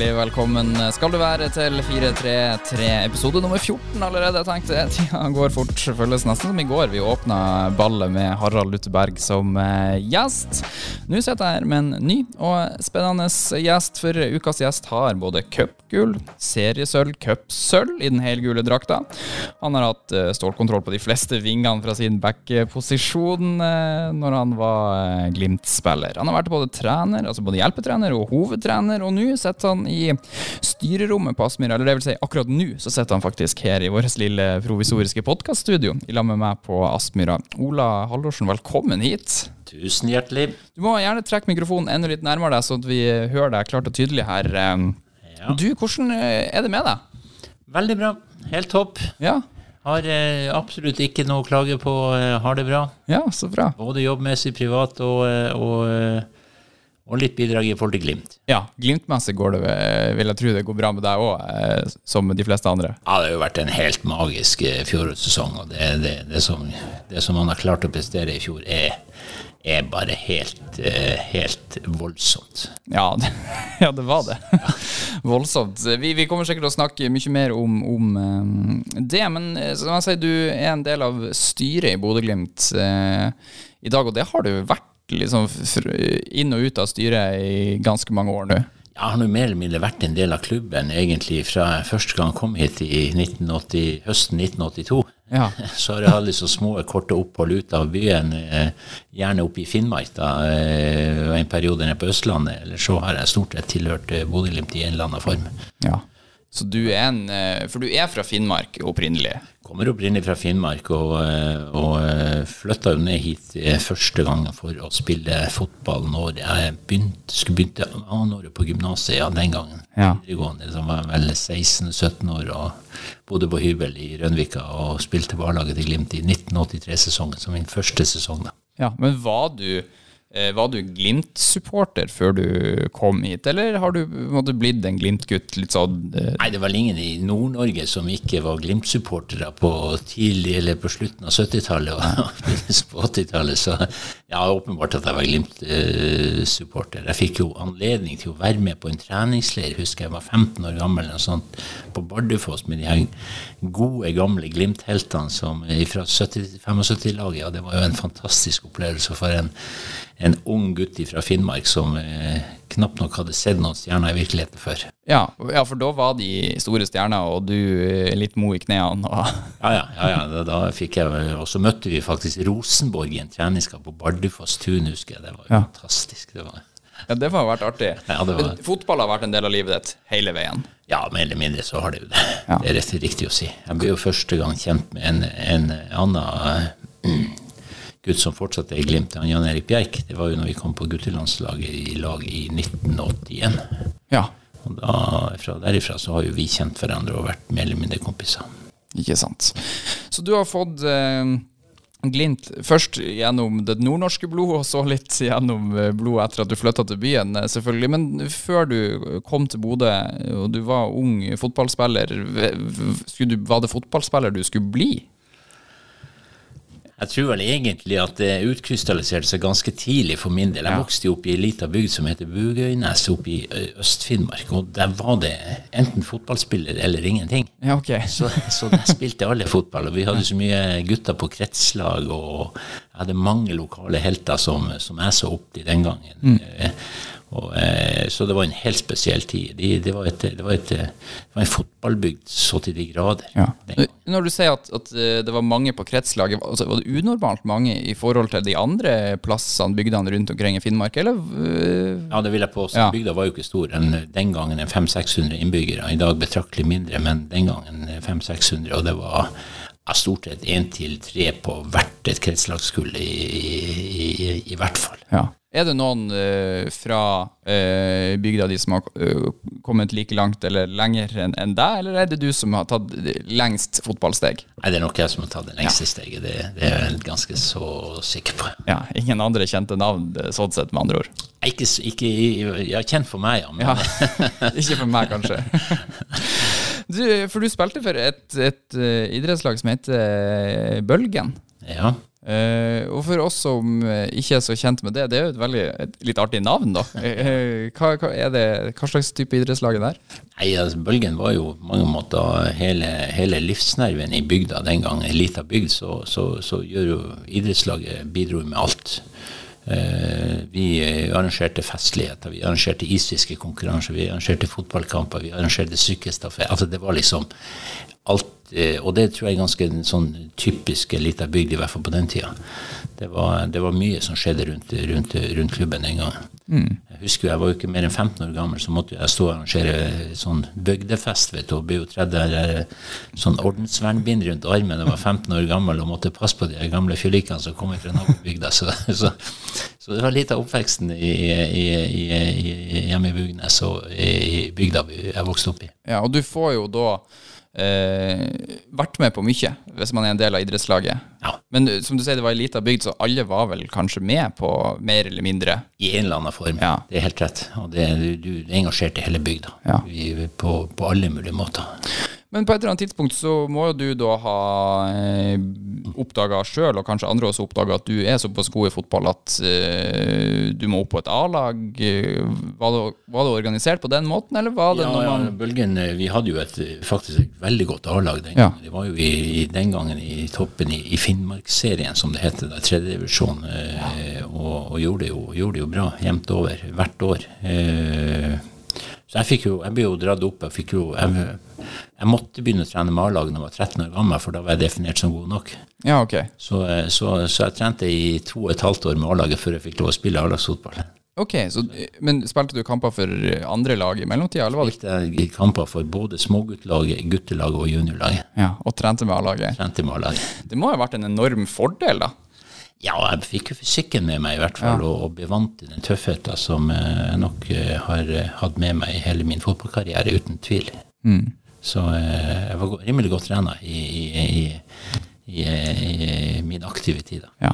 hjertelig velkommen skal du være til 433 episode nummer 14 allerede. Jeg tenkte Tida går fort. Føles nesten som i går vi åpna ballet med Harald Lutteberg som eh, gjest. Nå sitter jeg her med en ny og spennende gjest, for ukas gjest har både cupgull, seriesølv, cupsølv i den helgule drakta. Han har hatt eh, stålkontroll på de fleste vingene fra sin backposisjon eh, når han var Glimt-spiller. Han har vært både trener, altså både hjelpetrener og hovedtrener, og nå sitter han i styrerommet på Aspmyra. Eller det vil si, akkurat nå så sitter han faktisk her i vårt lille provisoriske podkaststudio i lag med meg på Aspmyra. Ola Hallorsen, velkommen hit. Tusen hjertelig. Du må gjerne trekke mikrofonen enda litt nærmere deg, så at vi hører deg klart og tydelig her. Ja. Du, hvordan eh, er det med deg? Veldig bra. Helt topp. Ja. Har eh, absolutt ikke noe å klage på. Eh, har det bra. Ja, så bra. Både jobbmessig, privat og, eh, og og litt bidrag i forhold til Glimt. Ja, Glimt-messig går det, vil jeg tro det går bra med deg òg, eh, som de fleste andre. Ja, det har jo vært en helt magisk eh, fjorårssesong. Og det, det, det, som, det, som, man har klart å prestere i fjor, er, er bare helt, eh, helt voldsomt. Ja, det, ja, det var det. voldsomt. Vi, vi, kommer sikkert til å snakke mye mer om, om det, men som jeg sier, du er en del av styret i Bodø-Glimt i dag, og det har du vært liksom inn og ut av styret i ganske mange år nå? Jeg har nå mer eller mindre vært en del av klubben egentlig fra første gang jeg kom hit i 1980, høsten 1982. Ja. Så har jeg hatt liksom små, korte opphold ut av byen, eh, gjerne oppe i Finnmark da, eh, og en periode nede på Østlandet. Eller så har jeg stort sett tilhørt eh, Bodø-Glimt i en eller annen form. Ja. Så du er en For du er fra Finnmark opprinnelig? kommer opprinnelig fra Finnmark og, eh, og eh, flytta ned hit eh, første gangen for å spille fotball når jeg begynte, skulle begynte annenåret på gymnaset ja, den gangen. Ja. Videregående. Så var jeg vel 16-17 år og bodde på hybel i Rønvika og spilte barlaget til Glimt i 1983-sesongen, som min første sesong. da. Ja, Men var du Eh, var du Glimt-supporter før du kom hit, eller har du måtte, blitt en Glimt-gutt? litt sånn? Eh? Nei, det var ingen i Nord-Norge som ikke var Glimt-supportere på tidlig eller på slutten av 70-tallet og på 80-tallet. Så ja, åpenbart at jeg var Glimt-supporter. Jeg fikk jo anledning til å være med på en treningsleir, husker jeg var 15 år gammel, eller sånt, på Bardufoss med de her gode, gamle Glimt-heltene fra 75-laget. Ja, det var jo en fantastisk opplevelse for en en ung gutt fra Finnmark som eh, knapt nok hadde sett noen stjerner i virkeligheten før. Ja, ja, for da var de store stjerner, og du eh, litt mo i knærne. ja, ja, ja, ja da, da, fikk jeg Og så møtte vi faktisk Rosenborg i en treningskamp på Bardufoss tun, husker jeg. Det var ja. fantastisk. Det var, ja, det har vært artig. Ja, var... Fotball har vært en del av livet ditt hele veien? Ja, mer eller mindre så har det jo det. Ja. Det er rett riktig å si. Jeg ble jo første gang kjent med en, en annen gutt som fortsatt er i Glimt, han Jan Erik Bjerk. Det var jo når vi kom på guttelandslaget i lag i 1981. Ja. Og da, fra derifra så har jo vi kjent hverandre og vært mer eller mindre kompiser. Ikke sant. Så du har fått eh, Glint først gjennom det nordnorske blodet, og så litt gjennom eh, blodet etter at du flytta til byen, eh, selvfølgelig. Men før du kom til Bodø, og du var ung fotballspiller, var det fotballspiller du skulle bli? Jeg tror vel egentlig at det utkrystalliserte seg ganske tidlig for min del. Jeg vokste jo opp i ei lita bygd som heter Bugøynes oppe i Øst-Finnmark. Og der var det enten fotballspiller eller ingenting. Ja, okay. så, så der spilte alle fotball. Og vi hadde så mye gutter på kretslag, og jeg hadde mange lokale helter som, som jeg så opp til den gangen. Mm. Eh, og, eh, så det var en helt spesiell tid. Det, det, var, et, det, var, et, det var, en fotballbygd så til de grader. Ja. Når du sier at, at, eh, det var mange på kretslaget, altså, var det unormalt mange i forhold til de andre plassene, bygdene rundt omkring i Finnmark, eller? Ja, det vil jeg påstå. Ja. Bygda var jo ikke stor. En, den gangen 500-600 innbyggere. I dag betraktelig mindre, men den gangen 500-600. Og det var stort sett én til tre på hvert et kretslagskull, i, i, i, i, hvert fall. Ja. Er det noen uh, fra uh, bygda di som har uh, kommet like langt eller lenger enn en deg, eller er det du som har tatt lengst fotballsteg? Nei, det er nok jeg som har tatt det lengste ja. steget. Det, det, er jeg ganske så sikker på. Ja, Ingen andre kjente navn, sånn sett, med andre ord? Ikke, ikke ja, kjent for meg, ja. Men... ja ikke for meg, kanskje. du, for du spilte for et, et idrettslag som heter Bølgen. Ja. Eh, og for oss som eh, ikke er så kjent med det, det er jo et veldig et litt artig navn, da. Eh, hva, hva, det, hva slags type idrettslag er det? Nei, altså, Bølgen var jo på mange måter hele, hele livsnerven i bygda den gang. En lita bygd, så, så, så gjør jo idrettslaget bidro med alt. Uh, vi arrangerte festligheter, vi arrangerte isfiskekonkurranser, vi arrangerte fotballkamper, vi arrangerte sykkelstafett. Altså, det var liksom alt eh, Og det tror jeg er ganske sånn typisk lita bygd, i hvert fall på den tida. Det var, det var mye som skjedde rundt, rundt, rundt klubben den gangen. Mm. Jeg husker jeg var jo ikke mer enn 15 år gammel, så måtte jeg stå og arrangere sånn bygdefest. vet du, og ble jo tredd der sånn ordensvernbind rundt armen. Jeg var 15 år gammel og måtte passe på de gamle fyllikene som kom fra nabobygda. Så, så, så, det var litt av oppveksten i, i, i, hjemme i Bugnes og i bygda jeg vokste opp i. Ja, og du får jo da eh, vært med på mye hvis man er en del av idrettslaget. Ja. Men som du sier, det var ei lita bygd, så alle var vel kanskje med på mer eller mindre? I en eller annen form. Ja. Det er helt rett. Og det, du, du engasjerte hele bygda. Ja. På, på alle mulige måter. Men på et eller annet tidspunkt så må jo du da ha eh, oppdaga sjøl, og kanskje andre også oppdaga, at du er såpass god i fotball at eh, du må opp på et A-lag. Var, var, det organisert på den måten, eller var det ja, noe man ja, Bølgen, eh, Vi hadde jo et, faktisk et veldig godt A-lag den gangen. Det var jo i, i, den gangen i toppen i, i Finnmarksserien, som det heter, tredjedivisjon, eh, og, og gjorde, det jo, gjorde det jo bra jevnt over hvert år. Eh, så jeg fikk jo, jeg ble jo dratt opp. Jeg fikk jo, jeg, jeg måtte begynne å trene med A-lag da jeg var 13 år gammel, for da var jeg definert som god nok. Ja, ok. Så, så, så jeg trente i to og et halvt år med A-laget før jeg fikk lov å spille A-lagsfotball. Ok, så, Men spilte du kamper for andre lag i mellomtida? Spilte kamper for både småguttlaget, guttelaget og juniorlaget. Ja, Og trente med A-laget? Trente med A-laget. Det må ha vært en enorm fordel, da? Ja, jeg fikk jo fysikken med meg, i hvert fall, ja. og, og ble vant til den tøffheten som jeg nok har hatt med meg i hele min fotballkarriere, uten tvil. Mm. Så jeg var rimelig godt trena i, i, i, i, min aktive tid. Ja.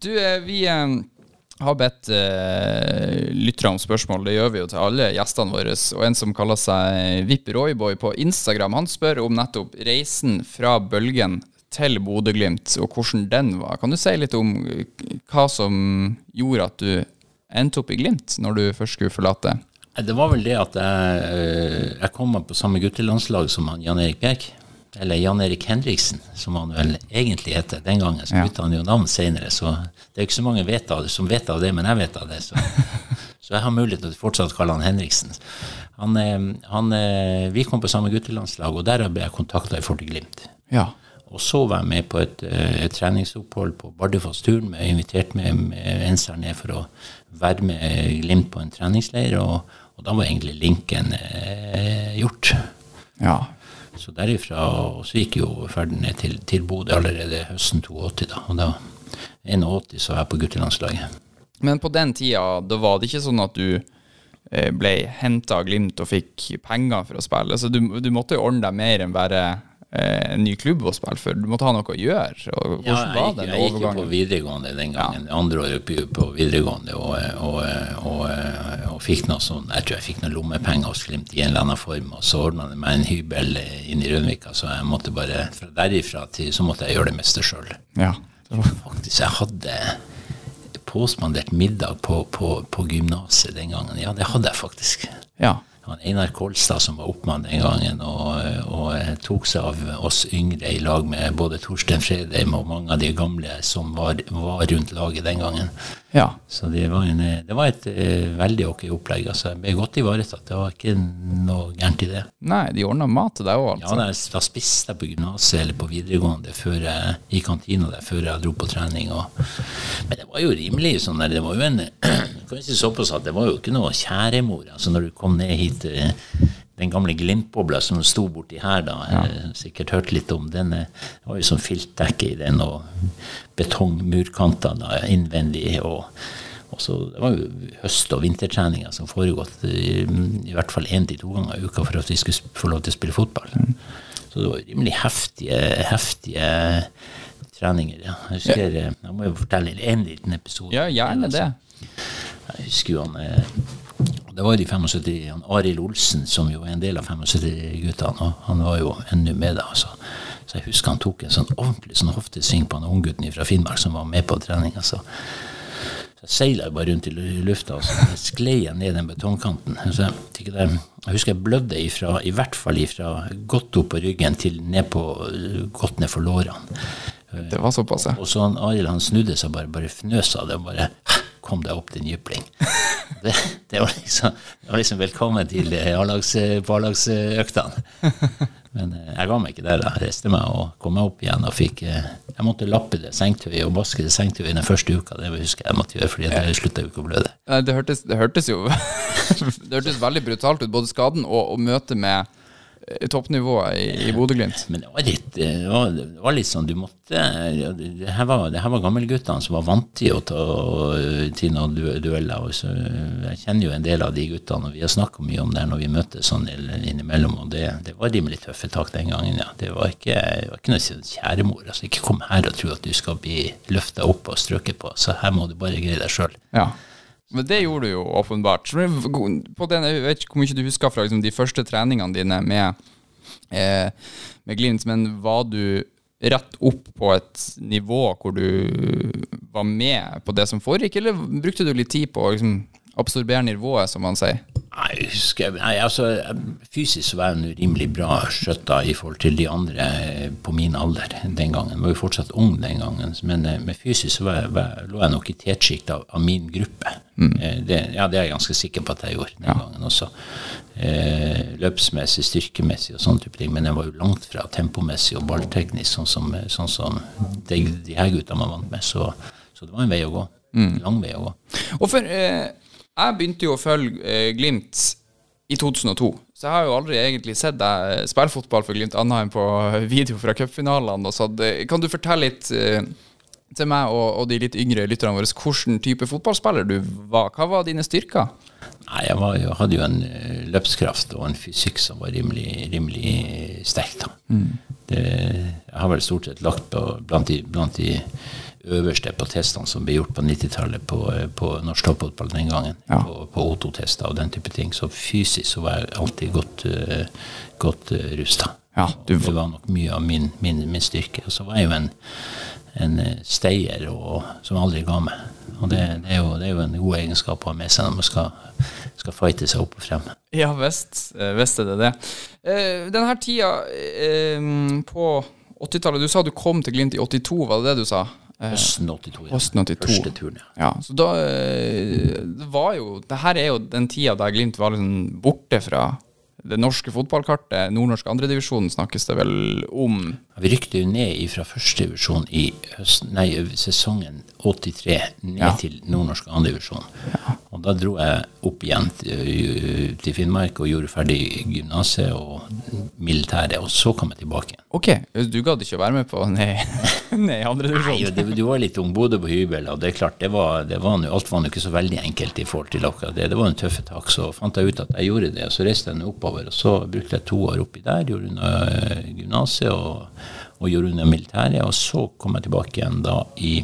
Du, vi har bedt uh, lyttere om spørsmål. Det gjør vi jo til alle gjestene våre. Og en som kaller seg Vipp Royboy på Instagram, han spør om nettopp reisen fra Bølgen til Bodø-Glimt, og hvordan den var. Kan du si litt om hva som gjorde at du endte opp i Glimt, når du først skulle forlate? Det var vel det at jeg, jeg kom på samme guttelandslag som han Jan Erik Bjerk. Eller Jan Erik Henriksen, som han vel egentlig heter den gangen. Så bytta han jo navn senere, så det er ikke så mange vet av, som vet av det, men jeg vet av det. Så, så jeg har mulighet til å fortsatt kalle han Henriksen. Han, han, vi kom på samme guttelandslag, og der ble jeg kontakta i Forte Glimt. Ja. Og så var jeg med på et, et treningsopphold på Bardufoss-turen. Jeg inviterte med, med Ensar ned for å være med Glimt på en treningsleir, og, og da var egentlig linken eh, gjort. Ja. Så derifra så gikk jo ferden ned til, til Bodø allerede høsten 82. da, Og da 81 så var jeg på guttelandslaget. Men på den tida, da var det ikke sånn at du ble henta av Glimt og fikk penger for å spille? Så du, du måtte jo ordne deg mer enn bare en ny klubb å spille for. Du måtte ha noe å gjøre. Og ja, jeg, gikk, jeg gikk på videregående den gangen. Ja. Andre året på videregående og, og, og, og, fikk noe sånn Jeg tror jeg fikk noen lommepenger hos Glimt i en eller annen form. Og så ordna det meg en hybel inn i Rønvika, så jeg måtte bare fra derifra til så måtte jeg gjøre det meste sjøl. Ja. Faktisk, jeg hadde påspandert middag på, på, på gymnaset den gangen. Ja, det hadde jeg faktisk. Ja han Einar Kolstad som var oppmann den gangen, og, og, tok seg av oss yngre i lag med både Torstein Fredheim og mange av de gamle som var, var rundt laget den gangen. Ja. Så det var, en, det var et uh, veldig ok opplegg. altså Jeg ble godt ivaretatt. Det var ikke noe gærent i det. Nei, de ordna mat til deg òg, altså? Ja, da spiste jeg på gymnaset eller på videregående før jeg, i kantina der før jeg dro på trening. Og, men det var jo rimelig sånn der, det var jo en kan si såpass at Det var jo ikke noe kjæremor. altså Når du kom ned hit uh, den gamle Glimt-bobla som sto borti her, da. Jeg har sikkert hørt litt om den. Det var jo sånn filtdekke i den, og betongmurkanter innvendig. og også, Det var jo høst- og vintertreninger som foregått i, i hvert fall én til to ganger i uka for at vi skulle få lov til å spille fotball. Mm. Så det var rimelig heftige, heftige treninger. Ja. Jeg husker, jeg må jo fortelle en liten episode. Ja, gjerne det. Jeg husker jo han det var de 75, han Arild Olsen, som jo er en del av 75-guttene, og han var jo ennå med da. Så, så Så jeg husker han tok en sånn ordentlig sånn hoftesving på han unggutten fra Finnmark som var med på treninga. Så, så jeg seila bare rundt i lufta, og så sklei jeg ned den betongkanten. Så jeg, jeg husker jeg blødde ifra, i hvert fall ifra godt opp på ryggen til ned på, godt ned for lårene. Det var såpass, ja. Og så han Arild han snudde seg bare, bare fnøs av det og bare Kom deg opp, din jypling. Det, det, var liksom, det, var liksom, velkommen til barlagsøktene. Men eh, jeg ga meg ikke der. Jeg reiste meg og kom meg opp igjen. og fikk, eh, Jeg måtte lappe det sengetøyet og vaske det sengetøyet den første uka. Det husker jeg måtte gjøre, fordi jeg slutta ikke å blø det. Det hørtes, det hørtes jo det hørtes veldig brutalt ut, både skaden og, og møtet med toppnivået i, i Bodø-Glimt. Men det var, litt, det, var, det var, litt, sånn du måtte Det her var, det her var gammelguttene som var vant til å ta til noen dueller. Og Så jeg kjenner jo en del av de guttene, og vi har snakka mye om det når vi møtes sånn innimellom. Og det, det var rimelig tøffe tak den gangen, ja. Det var ikke, det var ikke noe kjæremor. Altså, ikke kom her og tro at du skal bli løfta opp og strøket på. Så her må du bare greie deg sjøl. Ja. Men det gjorde du jo åpenbart. På den, jeg vet ikke hvor mye du husker fra liksom, de første treningene dine med, eh, med Glimt, men var du rett opp på et nivå hvor du var med på det som foregikk, eller brukte du litt tid på å liksom, absorbere nivået, som man sier? Nei, husker, nei, altså, Fysisk så var jeg rimelig bra skjøtta i forhold til de andre på min alder den gangen. Jeg var jo fortsatt ung den gangen, men men med fysisk så var jeg, var, lå jeg nok i tetsjikt av, av, min gruppe. Mm. Eh, det, ja, det er jeg ganske sikker på at jeg gjorde den ja. gangen også. Eh, løpsmessig, styrkemessig og sånne type ting. Men jeg var jo langt fra tempomessig og ballteknisk, sånn som, sånn som de, de her gutta man vant med. Så, så, det var en vei å gå. Mm. Lang vei å gå. Og for... Eh jeg begynte jo å følge eh, Glimt i 2002, så jeg har jo aldri egentlig sett deg spille fotball for Glimt annet enn på video fra cupfinalene. Kan du fortelle litt eh, til meg og, og, de litt yngre lytterne våre hvilken type fotballspiller du var? Hva var dine styrker? Nei, jeg, var, jeg hadde jo en løpskraft og en fysikk som var rimelig, rimelig sterk. da. Mm. Det, jeg har vel stort sett lagt på blant de, blant de øverste på testene som ble gjort på 90-tallet på, på, norsk toppfotball den gangen. Ja. På, på O2-tester og den type ting. Så fysisk så var jeg alltid godt, uh, godt uh, eh, rusta. Ja, det var nok mye av min, min, min styrke. Og så var jeg jo en, en eh, steier og, som aldri ga meg. Og det, det, er jo, det, er jo, en god egenskap å ha med seg når man skal, skal fighte seg opp og frem. Ja visst, er det det. Uh, denne tida uh, på 80-tallet Du sa du kom til Glimt i 82, var det det du sa? Høsten 82. Ja. Høsten 82. Første turen, ja. ja. Så da eh, Det var jo Det her er jo den tida der Glimt var liksom borte fra det norske fotballkartet. Nordnorsk andredivisjon snakkes det vel om. Vi rykte jo ned fra førstedivisjon i høsten, nei, sesongen 83 ned ja. til nordnorsk andredivisjon. Ja. Og da dro jeg opp igjen til, til Finnmark og gjorde ferdig gymnaset og militæret, og så kom jeg tilbake. Ok, du gadd ikke å være med på nei, nei andre divisjon? Nei, du var litt ung, bodde på hybel, og det er klart, det var, det var, alt var ikke så veldig enkelt i forhold til akkurat det. Det var en tøffe tak, så fant jeg ut at jeg gjorde det, og så reiste jeg oppover. Og så brukte jeg to år oppi der, gjorde unna eh, gymnaset og, og gjorde unna militæret, og så kom jeg tilbake igjen da i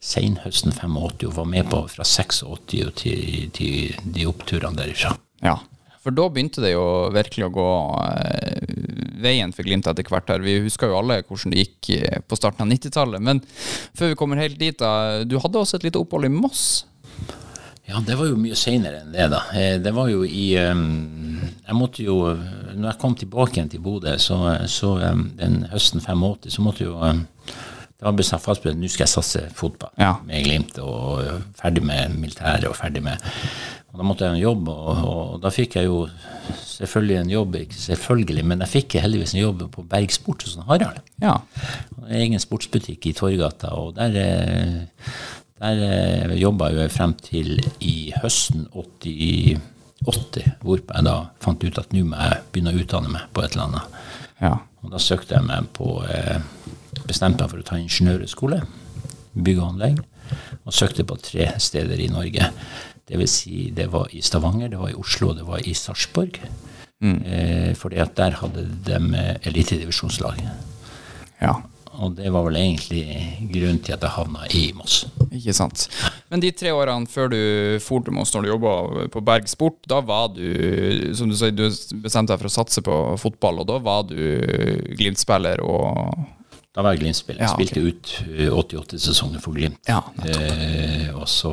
senhøsten 85 og var med på fra 86 til, til de oppturene derifra. Ja, for da begynte det jo virkelig å gå eh, veien for Glimt etter hvert. her. Vi husker jo alle hvordan det gikk eh, på starten av 90-tallet. Men før vi kommer helt dit, da. Du hadde også et lite opphold i Moss? Ja, det var jo mye seinere enn det, da. Eh, det var jo i Jeg måtte jo Når jeg kom tilbake igjen til Bodø, så, så den høsten 85, så måtte jo det var bestemt fast på at nå skal jeg satse fotball ja. med Glimt. Og ferdig med militæret og ferdig med og Da måtte jeg ha en jobb, og, og, da fikk jeg jo selvfølgelig en jobb. Ikke selvfølgelig, men jeg fikk heldigvis en jobb på Berg Sport hos Harald. Ja. En egen sportsbutikk i Torgata. Og der, eh, der eh, jobba jeg frem til i høsten 88, hvorpå jeg da fant ut at nå må jeg begynne å utdanne meg på et eller annet. Ja. Og da søkte jeg meg på eh, bestemte meg for å ta ingeniørskole, bygg og anlegg, og søkte på tre steder i Norge. Det vil si, det var i Stavanger, det var i Oslo, det var i Sarpsborg. Mm. Eh, fordi at der hadde de elitedivisjonslag. Ja. og det var vel egentlig grunnen til at jeg havna i Moss. Ikke sant. Men de tre årene før du for til Moss, når du jobba på Berg Sport, da var du, som du sier, du bestemte deg for å satse på fotball, og da var du Glimt-spiller og Da var jeg Glimt-spiller. Ja, ok. Spilte ut 88-sesongen for Glimt. Ja, eh, og så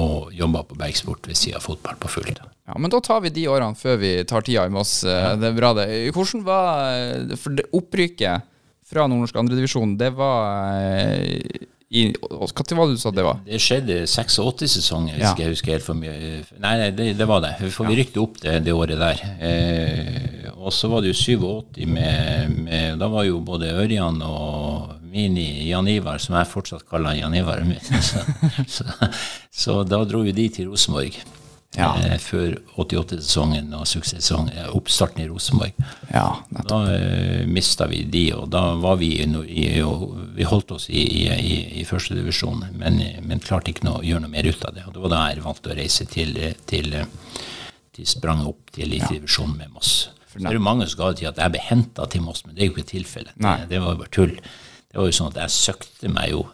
og jobba på Bergsport ved siden av fotball på fullt. Ja, men da tar vi de årene før vi tar tida i Moss. Eh, Det er bra, det. Hvordan var For det opprykket fra nordnorsk andredivisjon, det var eh, i Hva var det du sa det var? Det skjedde 86-sesongen, hvis Ja. jeg husker helt for mye. Nei, nei det, det var det. For vi rykte opp det, det året der. Eh, og så var det jo 87 med, med Da var jo både Ørjan og Mini Jan Ivar, som jeg fortsatt kaller Jan Ivar. Så, så, så da dro jo de til Rosenborg. Ja. Eh, før 88-sesongen og suksesssesongen, oppstarten i Rosenborg. Ja. Da eh, mista vi de, og da var vi no- i og Vi holdt oss i, i, i, i første divisjon, men, men klarte ikke noe, å gjøre noe mer ut av det. Og det var da jeg valgte å reise til, til, til sprang opp til elitedivisjonen med Moss. Så det er jo mange som skal til at jeg ble henta til Moss, men det er jo ikke tilfellet. Det, det var jo bare tull. Det var jo sånn at jeg søkte meg jo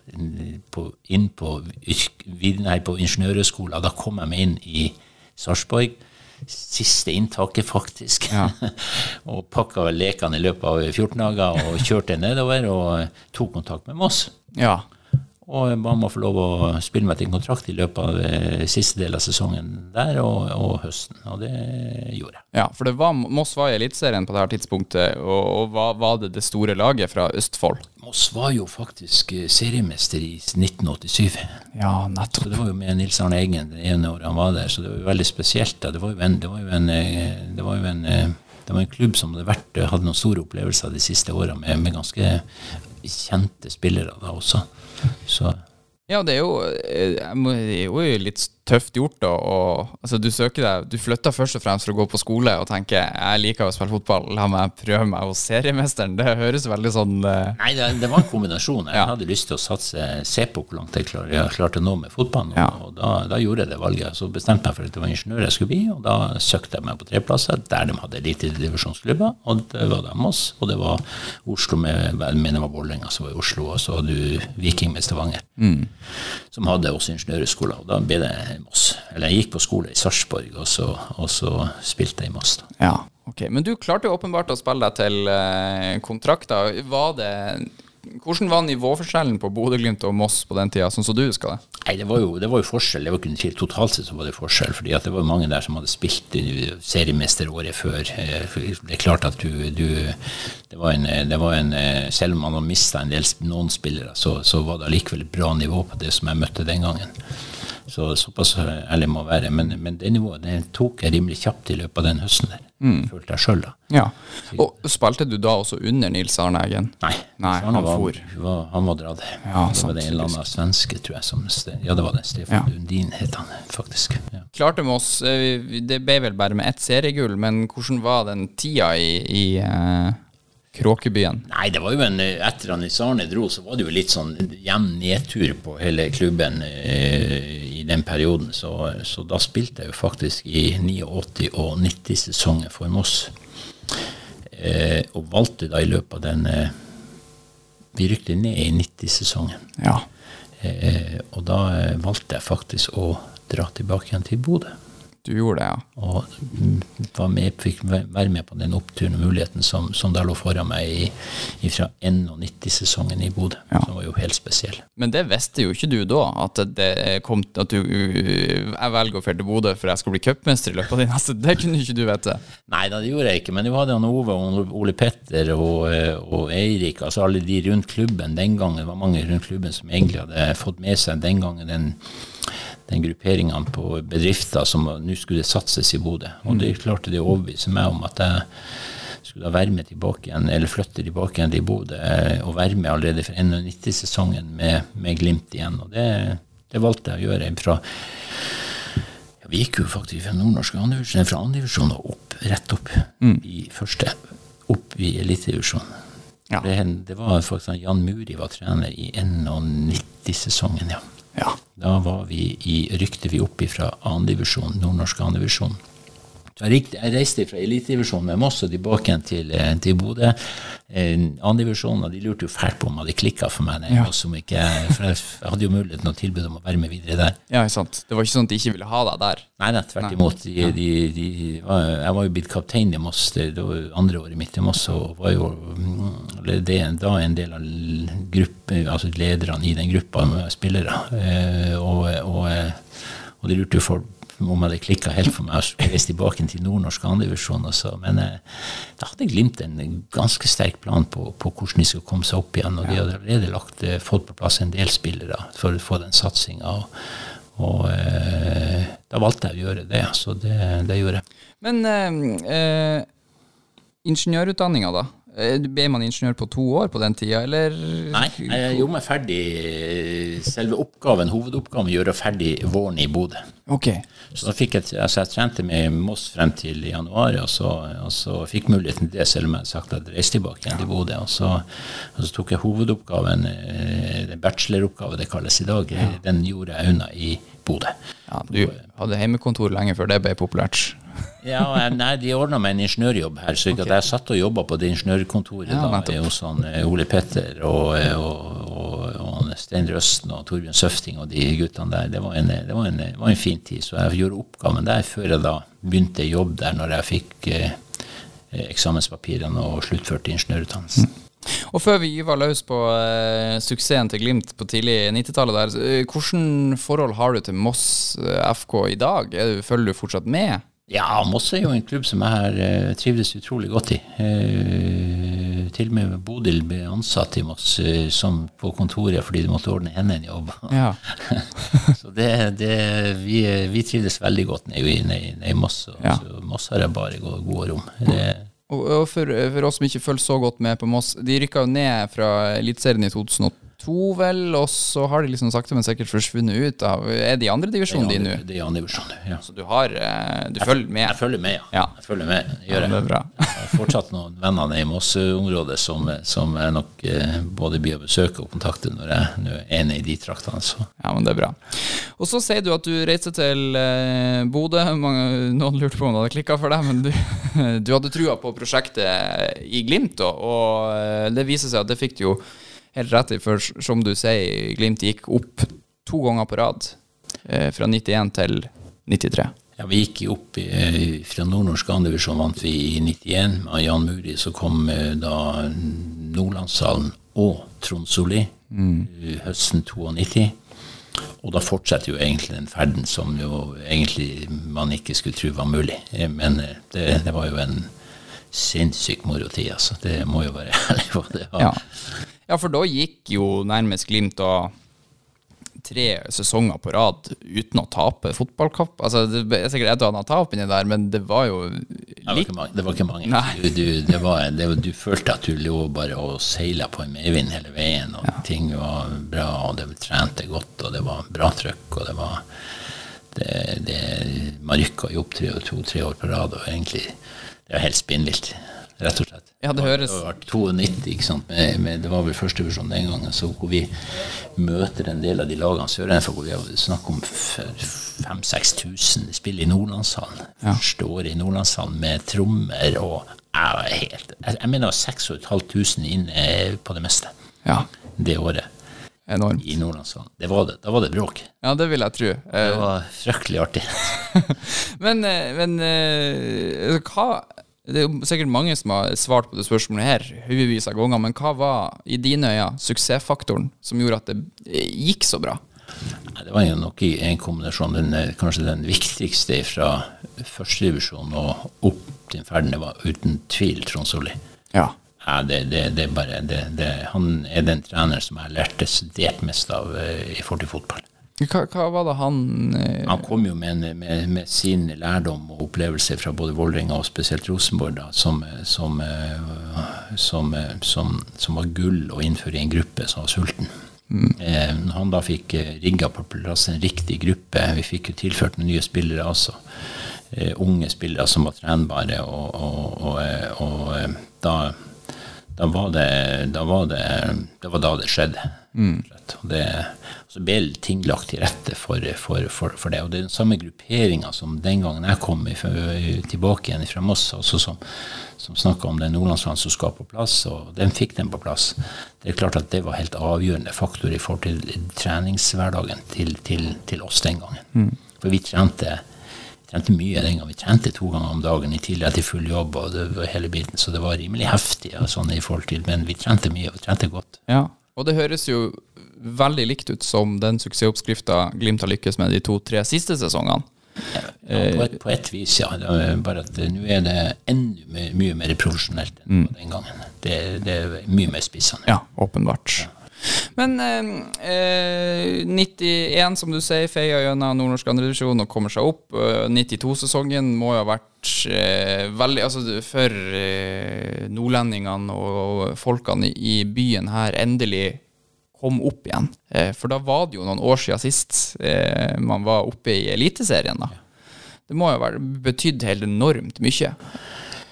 på, inn på, på ingeniørhøgskolen. Da kom jeg meg inn i Sarpsborg. Siste inntaket, faktisk. Ja. og pakka lekene i løpet av 14 dager og kjørte nedover og tok kontakt med Moss. Ja. Og jeg ba om å få lov å spille meg til en kontrakt i løpet av eh, siste del av sesongen der og, og høsten. Og det gjorde jeg. ja, for det var, Moss var i Eliteserien på det her tidspunktet, og, og var, var det det store laget fra Østfold? Moss var jo faktisk eh, seriemester i 1987. Ja, nettopp. Så det var jo med Nils Arne Eggen det ene året han var der, så det var jo veldig spesielt. Da. Det var jo en, det var jo en, eh, det var jo en, det var en klubb som hadde vært, hadde noen store opplevelser de siste åra, med, med ganske kjente spillere da også. Så. Ja, det er jo, eh, må- det er jo litt tøft gjort da. Og, altså, du søker deg Du flytter først og fremst for å gå på skole og tenker jeg liker å spille fotball, la meg prøve meg hos seriemesteren. Det høres veldig sånn uh... Nei, det, det var en kombinasjon. Jeg Ja. hadde lyst til å satse, se på hvor langt jeg klar, jeg klarte nå med fotballen. Og, Ja. og da, da gjorde jeg det valget. Så bestemte jeg meg for at det var ingeniør jeg skulle bli, og da søkte jeg meg på tre plasser der de hadde elitedivisjonsklubber. Og det var da Moss, og det var Oslo med jeg mener det var Vålerenga som var i Oslo, og så hadde du Viking med Stavanger, som hadde også ingeniørhøgskoler. Og da ble det Moss. Eller jeg gikk på skole i Sarpsborg, og, så- og så spilte jeg i Moss. da. Ja, ok. Men du klarte jo åpenbart å spille deg til eh, kontrakter. Var det Hvordan var nivåforskjellen på Bodø-Glimt og Moss på den tida, sånn som du husker det? Nei, det var jo, det var jo forskjell. Det var ikke. Totalt sett så var det forskjell. fordi at det var mange der som hadde spilt i seriemester året før. Eh, Det er klart at du, du det, var en, det var en eh, Selv om man har mista noen spillere, så, så var det allikevel bra nivå på det som jeg møtte den gangen. Så såpass ærlig må være. Men, men det nivået det tok jeg rimelig kjapt i løpet av den høsten der. Følte jeg sjøl, da. Ja. Og spilte du da også under Nils Arne Eggen? Nei, Nei, han var, for. Var, han var dratt. Ja, det sant, var det en eller annen svenske, tror jeg. Som, ja, det var det. Stefan Ja. Lundin het han faktisk. Ja. Klarte med oss Det ble vel bare med ett seriegull, men hvordan var den tida i, i eh, Kråkebyen? Nei, det var jo en Etter at Nils Arne dro, så var det jo litt sånn jevn nedtur på hele klubben eh, i den perioden. Så, så da spilte jeg jo faktisk i 89- og 90-sesongen for Moss. Eh, og valgte da i løpet av den eh, Vi rykte ned i 90-sesongen. Ja. Eh, og da eh, valgte jeg faktisk å dra tilbake igjen til Bodø. Du gjorde det, ja. Og var med, fikk være med på den oppturen og muligheten som, som da lå foran meg i, fra 91-sesongen i Bodø. Ja. Som var jo helt spesiell. Men det visste jo ikke du da, at, det kom, at du Jeg velger å dra til Bodø for jeg skal bli cupmester i løpet av de neste Det kunne ikke du vite. Nei da, det gjorde jeg ikke, men det var det han Ove og Ole Petter og, eh, og Eirik, altså alle de rundt klubben den gangen. Det var mange rundt klubben som egentlig hadde fått med seg den gangen den, den grupperinga på bedrifter som nå skulle det satses i Bodø. Og det klarte de å overbevise meg om at jeg skulle være med tilbake igjen, eller flytte tilbake igjen til Bodø og være med allerede for 91-sesongen med, med Glimt igjen. Og det, det valgte jeg å gjøre fra ja, Vi gikk jo faktisk fra nordnorsk andredivisjon fra andredivisjon og opp, rett opp i første. Opp i elitedivisjonen. Ja. Det, det var faktisk han Jan Muri var trener i 91-sesongen, ja. Ja. Da var vi i, rykte vi opp fra andredivisjon, nordnorsk andredivisjon, Så jeg, reiste fra elitedivisjonen med Moss og tilbake til, eh, til Bodø. Andredivisjonen de lurte jo fælt på om det klikka for meg. Ja. Ikke, for jeg, hadde jo muligheten og tilbud om å være med videre der. Ja, sant. Det var ikke sånn at de ikke ville ha deg der? Nei, nei tvert imot. De, de, de, jeg var jo blitt kaptein i Moss det, det var andre året mitt i Moss, og var jo mm, det, da en del av gruppe, altså lederne i den gruppa med spillere. Og, og, og de lurte jo for om jeg hadde klikka helt for meg og reiste tilbake til nordnorsk andredivisjon. Men eh, da hadde Glimt en ganske sterk plan på, på, hvordan de skulle komme seg opp igjen. Og de hadde allerede lagt, eh, fått på plass en del spillere for å få den satsinga. Og, og eh, da valgte jeg å gjøre det. Så det, det gjorde jeg. Men eh, eh ingeniørutdanninga, da? Eh, ble man ingeniør på to år på den tida, eller? Nei, jeg gjorde meg ferdig selve oppgaven, hovedoppgaven, gjøre ferdig våren i Bodø. Okay. Så jeg, altså jeg trente med Moss frem til januar, og så, og så fikk muligheten til det, selv om jeg hadde sagt at jeg reiste tilbake igjen til Bodø. Og så, og så tok jeg hovedoppgaven, eh, bacheloroppgave det kalles i dag, ja. den gjorde jeg unna i Bodø. Ja, du hadde hjemmekontor lenge før det ble populært? Ja, nei, De ordna meg en ingeniørjobb her, så okay. jeg satt og jobba på det ingeniørkontoret ja, da, hos han, Ole Petter og, og, og, og Stein Røsten og Torbjørn Søfting og de guttene der. Det var, en, det, var en, det var, en, fin tid. Så jeg gjorde oppgaven der før jeg da begynte jobb der, når jeg fikk eh, eksamenspapirene og sluttførte ingeniørutdannelsen. Mm. Og før vi gyver løs på eh, suksessen til Glimt på tidlig 90-tallet der, uh, hvordan forhold har du til Moss uh, FK i dag? Du, følger du fortsatt med? Ja, Moss er jo en klubb som jeg har uh, trivdes utrolig godt i. Uh, til og med Bodil ble ansatt i Moss uh, som på kontoret fordi de måtte ordne henne en jobb. Ja. så det, det, vi, vi trivdes veldig godt nede i, ned, ned i Moss. Og, ja. Så Moss har jeg bare gode, gode rom. Det, og, for, for, oss som ikke følger så godt med på Moss, de rykka jo ned fra Eliteserien i 2008 to, vel, og så har de liksom sakte, men sikkert forsvunnet ut av Er det i andredivisjon de nå? Det er i andredivisjon, ja. Så du har eh, Du jeg følger med? Jeg følger med, ja. ja. Jeg følger med, gjør ja, det er bra. jeg har fortsatt noen venner i Moss-området som, som, jeg nok eh, både blir å besøke og kontakte når jeg nå er nede i de traktene. Så. Ja, men det er bra. Og så sier du at du reiser til eh, Bodø. Noen lurte på om det hadde klikka for deg, men du, du hadde trua på prosjektet i Glimt, og, og eh, det viser seg at det fikk du jo helt rett i, for som du sier, Glimt gikk opp to ganger på rad. Eh, fra 91 til 93. Ja, Vi gikk opp i, fra nordnorsk andredivisjon, vant vi i 91 med Jan Muri. Så kom eh, da Nordlandshallen og Trond Solli mm. høsten 92. Og da fortsetter jo egentlig den ferden som jo egentlig man ikke skulle tro var mulig. Eh, men det, det var jo en sinnssykt moro tid, altså. Det må jo være ærlig på. Det var, ja. Ja, for da gikk jo nærmest Glimt da tre sesonger på rad uten å tape fotballkamp. Altså, det er sikkert et og annet tap inni der, men det var jo litt Det var ikke mange. Det var ikke mange. Du, du, det var, det, du, følte at du lå bare og seila på en medvind hele veien, og ja. ting var bra, og det trente godt, og det var bra trøkk, og det var det, det, Man rykka jo opp to-tre år på rad, og egentlig Det var helt spinnvilt rett og slett. Ja, det høres. Det var 92, ikke sant. Med, med, det var vel førstevisjon den gangen, så hvor vi møter en del av de lagene sørenfor, hvor vi har snakk om 5000-6000 spill i Nordlandshallen. Ja. Første året i Nordlandshallen med trommer og jeg, helt, jeg, jeg mener 6500 inne på det meste ja. det året. Enormt. I Nordlandshallen. Det var det. Da var det bråk. Ja, det vil jeg tro. Det var fryktelig artig. men, eh, men eh, hva det er jo sikkert mange som har svart på det spørsmålet her hundrevis av ganger, men hva var i dine øyne suksessfaktoren som gjorde at det gikk så bra? Det var nok i en kombinasjon. Den, kanskje den viktigste fra førstedivisjon og opp til ferden, det var uten tvil Trond Solli. Ja. ja det, det, det, bare, det, han er den treneren som jeg har lært desidert mest av eh, i forhold til fotball. Hva, hva, var det han eh... Han kom jo med, med, med, sin lærdom og opplevelse fra både Vålerenga og spesielt Rosenborg, da, som, som, eh, som, eh, som, var gull å innføre i en gruppe som var sulten. Mm. Eh, han da fikk eh, rigga på plass en riktig gruppe, vi fikk jo tilført noen nye spillere også. Eh, unge spillere som var trenbare, og, og, og, og da, da, var det, da var det, det var da det skjedde. Og det, så ble ting lagt til rette for, for, for, for det. Og det er den samme grupperinga som den gangen jeg kom ifra, tilbake igjen fra Moss, altså som, som snakka om den nordlandsland som skal på plass, og den fikk den på plass. Det er klart at det var helt avgjørende faktor i forhold til treningshverdagen til, til, til oss den gangen. For vi trente trente mye den gangen. Vi trente to ganger om dagen i tillegg til full jobb og det var hele biten, så det var rimelig heftig ja, sånn i forhold til, men vi trente mye, og vi trente godt. Ja, og det høres jo veldig likt ut som den suksessoppskrifta Glimt har lykkes med de to-tre siste sesongene. Ja, på, et, på et vis, ja. Bare at nå er det enda mye mer profesjonelt enn mm. den gangen. Det, det er mye mer spissende. Ja, åpenbart. Men eh, eh, 91, som du sier, feia gjennom nordnorsk andredivisjon og kommer seg opp. Eh, 92-sesongen må jo ha vært eh, veldig Altså for eh, nordlendingene og folkene i byen her endelig kom opp igjen. Eh, for da var det jo noen år siden sist eh, man var oppe i Eliteserien, da. Det må jo ha betydd helt enormt mye.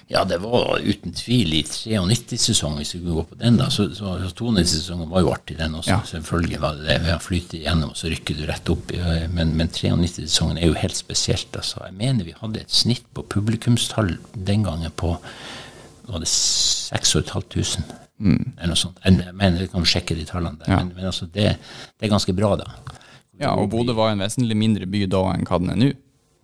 Ja, det var uten tvil i 93-sesongen, hvis vi kunne gå på den, da. Så, så, så 92-sesongen var jo artig, den også. Ja. Selvfølgelig var det det. Vi har flyttet igjennom, og så rykker du rett opp. Men, men 93-sesongen er jo helt spesielt, altså. Jeg mener vi hadde et snitt på publikumstall den gangen på var det 6500? Eller noe sånt. Jeg mener, vi kan sjekke de tallene der. Ja. Men, men altså, det, det er ganske bra, da. Ja, og Bodø var en vesentlig mindre by da enn hva den er nå.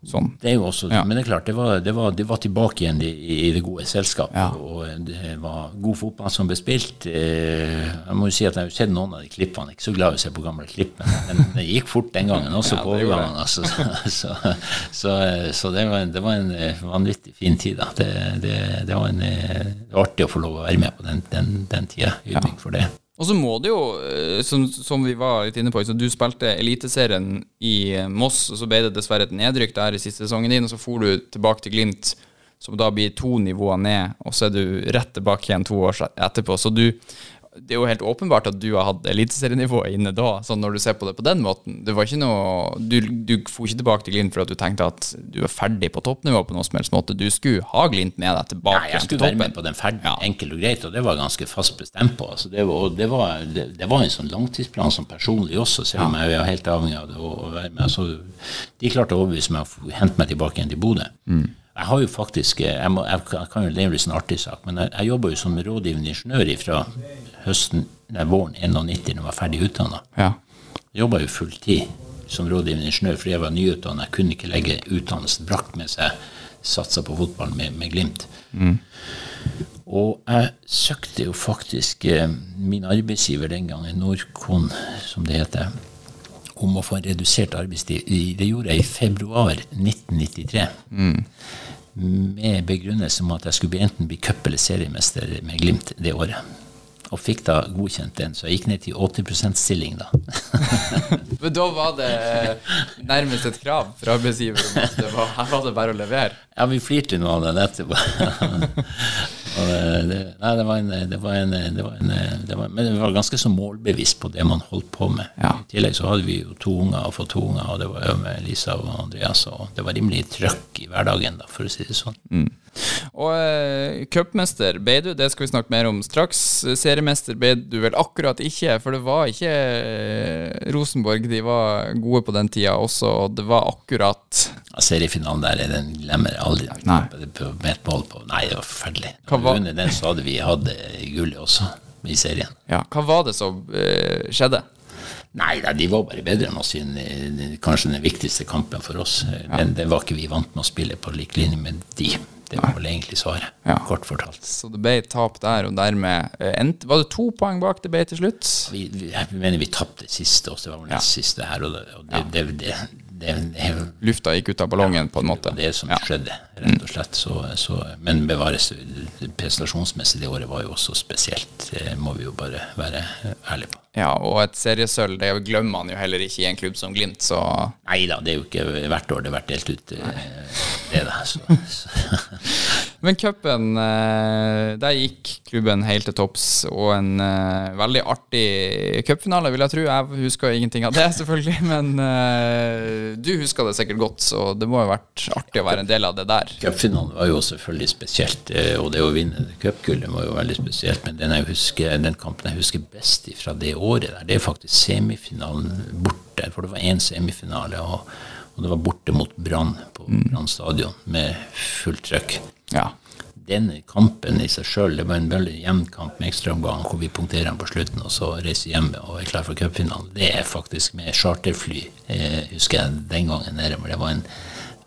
Sånn. Det er jo også, Ja. Men det er klart, det var, det var, det var tilbake igjen i, i det gode selskapet. Ja. Og det var god fotball som ble spilt. Eh, Jeg må jo si at jeg har sett noen av de klippene. Jeg er ikke så glad i å se på gamle klipp, men det gikk fort den gangen, også Ja, på overgangen. Altså, så, så, så, det, var, en- det var en eh, vanvittig fin tid. Det, det, det, var en, eh, var artig å få lov å være med på den, den, den tida. Ydmyk for det. Og så må det jo, eh, som, som vi var litt inne på, så du spilte Eliteserien i eh, Moss, og så ble det dessverre et nedrykk der i siste sesongen din, og så for du tilbake til Glimt, som da blir to nivåer ned, og så er du rett tilbake igjen to år etterpå. Så du, det er jo helt åpenbart at du har hatt eliteserienivået inne da, sånn når du ser på det på den måten. Det var ikke noe, du, du for ikke tilbake til Glimt for at du tenkte at du er ferdig på toppnivå på noen som helst måte. Du skulle ha Glimt med deg tilbake Nei, jeg skulle være med på den ferden, Ja. enkelt og greit, og det var jeg ganske fast bestemt på. Altså, det, var, det, var, det, det var en sånn langtidsplan som personlig også, selv om jeg er helt avhengig av det å, å være med. Altså, de klarte å overbevise meg å hente meg tilbake igjen til Bodø. Jeg har jo faktisk, jeg, må, jeg, kan- jo leve litt sånn artig sak, men jeg, jeg jobber jo som rådgivende ingeniør fra høsten, nei, våren 91 når jeg var ferdig utdanna. Ja. Jobba jo fulltid som rådgivende ingeniør fordi jeg var nyutdannet. Jeg kunne ikke legge utdannelsen brakt med seg. Satsa på fotball med, med Glimt. Og jeg søkte jo faktisk eh, min arbeidsgiver den gangen, Norcon, som det heter, om å få en redusert arbeidstid. Det gjorde jeg i februar 1993. Med begrunnelse om at jeg skulle bli enten bli cup- eller seriemester med Glimt det året. Og fikk da godkjent den, så jeg gikk ned til 80% stilling da. Men da var det nærmest et krav fra arbeidsgiver om at det var, her var det bare å levere. Ja, vi flirte nå av den etterpå. Det, nei, det var en, det var en, det var en det var, Men vi var ganske så målbevisst på det man holdt på med. Ja. I tillegg så hadde vi jo to unger og fått to unger, og det var jo med Lisa og Andreas, og det var rimelig trøkk i hverdagen, da, for å si det sånn. Og eh, cupmester ble du, det skal vi snakke mer om straks. Seriemester ble du vel akkurat ikke, for det var ikke eh, Rosenborg. De var gode på den tida også, og det var akkurat Ja, seriefinalen der, den glemmer jeg aldri. Nei. Med et mål på. Nei, det var forferdelig. Vunnet den, så hadde vi hatt gullet også, i serien. Ja, hva var det som eh, skjedde? Nei, de var bare bedre enn oss i kanskje den viktigste kampen for oss. Den, den var ikke vi vant med å spille på lik linje med de. Det var vel egentlig svaret, Ja. kort fortalt. Så det ble tap der, og dermed eh, endte Var det to poeng bak det ble til slutt? Vi, vi, jeg mener vi tapte siste også, det var vel Ja. det siste her. Og det, og det, det, det, det, det, Lufta gikk ut av ballongen, på en måte. det som Ja. skjedde, rett og slett. Så, så, men bevares, prestasjonsmessig det året var jo også spesielt. Det må vi jo bare være ærlige på. Ja, og et seriesølv det glemmer man jo heller ikke i en klubb som Glimt, så Nei da, det er jo ikke hvert år det har vært delt ut, Nei. det da. Så, så. Men cupen, eh, der gikk klubben helt til topps, og en eh, veldig artig cupfinale, vil jeg tro. Jeg husker ingenting av det, selvfølgelig, men eh, du husker det sikkert godt, så det må ha vært artig å være en del av det der. Cupfinalen var jo selvfølgelig spesielt, og det å vinne cupgullet var jo veldig spesielt. Men den, husker, den kampen jeg husker best fra det året der, det er faktisk semifinalen borte. For det var én semifinale, og, og, det var borte mot Brann på Brann stadion med fullt trøkk. Ja. Den kampen i seg sjøl, det var en veldig jevn kamp med ekstraomgang hvor vi punkterer den på slutten og så reiser hjem og er klar for cupfinalen. Det er faktisk med charterfly, eh, husker jeg den gangen nede. Men det var en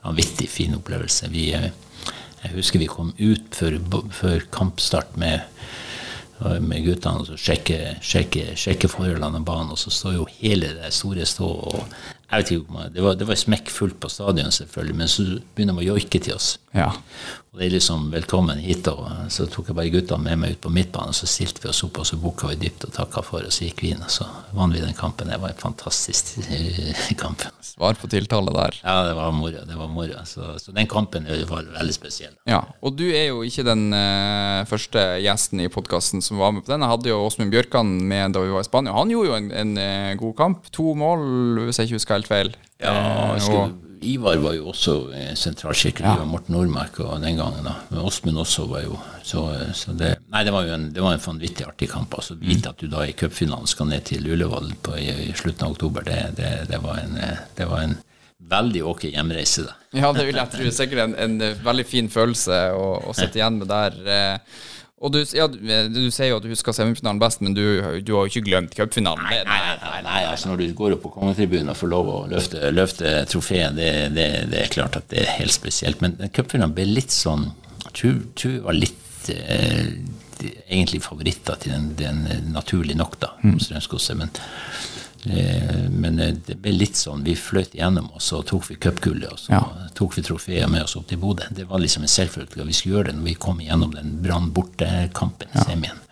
vanvittig fin opplevelse. Vi, eh, jeg husker vi kom ut før, før kampstart med med guttene og så sjekke, sjekke, sjekke forholdene av banen. Og så står jo hele det store stå og jeg vet ikke, Det var, det var smekkfullt på stadion, selvfølgelig, men så begynner de å joike til oss. Ja. Og det er liksom 'velkommen hit', og så tok jeg bare guttene med meg ut på midtbanen, og så stilte vi oss opp, og så booka vi dypt og takka for og så gikk vi inn, og så vant vi den kampen. Det var en fantastisk eh, kamp. Svar på tiltale der. Ja, det var moro. Det var moro. Så, så, den kampen var veldig spesiell. Ja, og du er jo ikke den uh, første gjesten i podkasten som var med på den. Jeg hadde jo Åsmund Bjørkan med da vi var i Spania. Han gjorde jo en, en uh, god kamp. To mål, hvis jeg ikke husker helt feil. Ja, uh, Ivar var jo også sentralskikkelig. Ja. Morten Nordmark og den gangen. da. Men Åsmund også var jo så, så det, Nei, det var jo en, det var en vanvittig artig kamp. altså Vite at du da i cupfinalen skal ned til Ullevål på, i, i, slutten av oktober, det, det, det, var, en, det var en veldig ok hjemreise. da. Ja, det vil jeg tro. Sikkert en, en veldig fin følelse å, å sitte igjen med der. Eh, og du, ja, du, sier jo at du husker semifinalen best, men du, du har jo ikke glemt cupfinalen. Nei, nei, nei, nei, altså når du går opp på kongetribunen og får lov å løfte, løfte trofeet, det, det, det, er klart at det er helt spesielt. Men cupfinalen ble litt sånn Jeg var litt eh, egentlig favoritter til den, den naturlig nok, da, mm. Strømsgodset. Men Eh, men eh, det ble litt sånn, vi fløt igjennom, og så tok vi cupgullet. Og så ja. tok vi trofeet med oss opp til Bodø. Det var liksom en selvfølge at vi skulle gjøre det når vi kom igjennom den Brann borte-kampen ja. semien.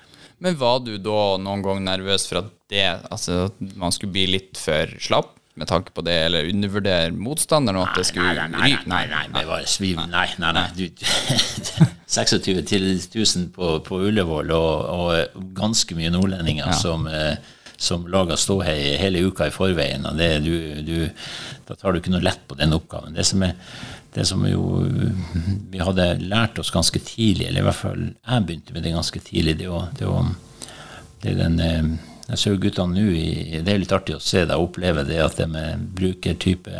Men var du da noen gang nervøs for at det, altså, at man skulle bli litt for slapp? Med tanke på det, eller undervurdere motstanderen? Og at det skulle nei, nei, nei, nei, nei, det var sviv, nei, nei, nei, du, 26 000 på, på Ullevål og, og, ganske mye nordlendinger ja. som eh, som lager ståhei hele uka i forveien. og det, du, du, Da tar du ikke noe lett på den oppgaven. Det som, er, det som jo vi hadde lært oss ganske tidlig, eller i hvert fall jeg begynte med det ganske tidlig, det, å, det, å, det er den eh, Jeg ser guttene nå Det er litt artig å se deg oppleve det at de bruker type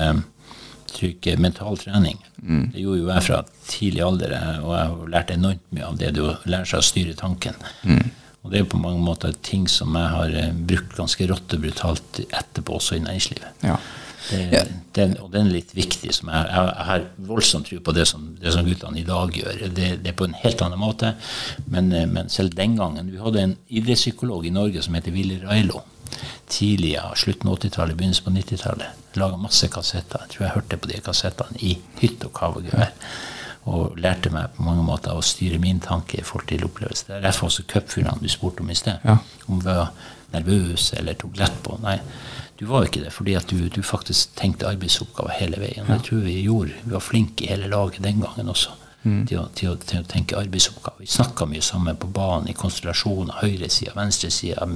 trykke mental trening. Mm. Det gjorde jo jeg fra tidlig alder, og jeg har lært enormt mye av det du lærer seg å styre tanken. Mm. Og det er på mange måter ting som jeg har eh, brukt ganske rått og brutalt etterpå, også i næringslivet. Ja. Det, ja. Den, og den er litt viktig. Som jeg, jeg, jeg har voldsomt tro på det som, det som guttene i dag gjør. Det, det, er på en helt annen måte. Men, eh, men, selv den gangen Vi hadde en idrettspsykolog i Norge som heter Willy Railo. Tidlig, ja, slutten av 80-tallet, begynnelsen på 90-tallet. Laga masse kassetter. Jeg tror jeg hørte på de kassettene i hytte og kav og gevær og lærte meg på mange måter å styre min tanke i forhold til opplevelse. Det er derfor også cupfinalen du spurte om i sted. Ja. Om du var nervøs eller tok lett på. Nei, du var jo ikke det, fordi at du, du faktisk tenkte arbeidsoppgaver hele veien. Ja. Det tror vi gjorde. Vi var flinke i hele laget den gangen også. Mm. Til, å, til, å, til, å, tenke arbeidsoppgaver. Vi snakka mye sammen på banen i konstellasjoner. Høyresida, venstresida,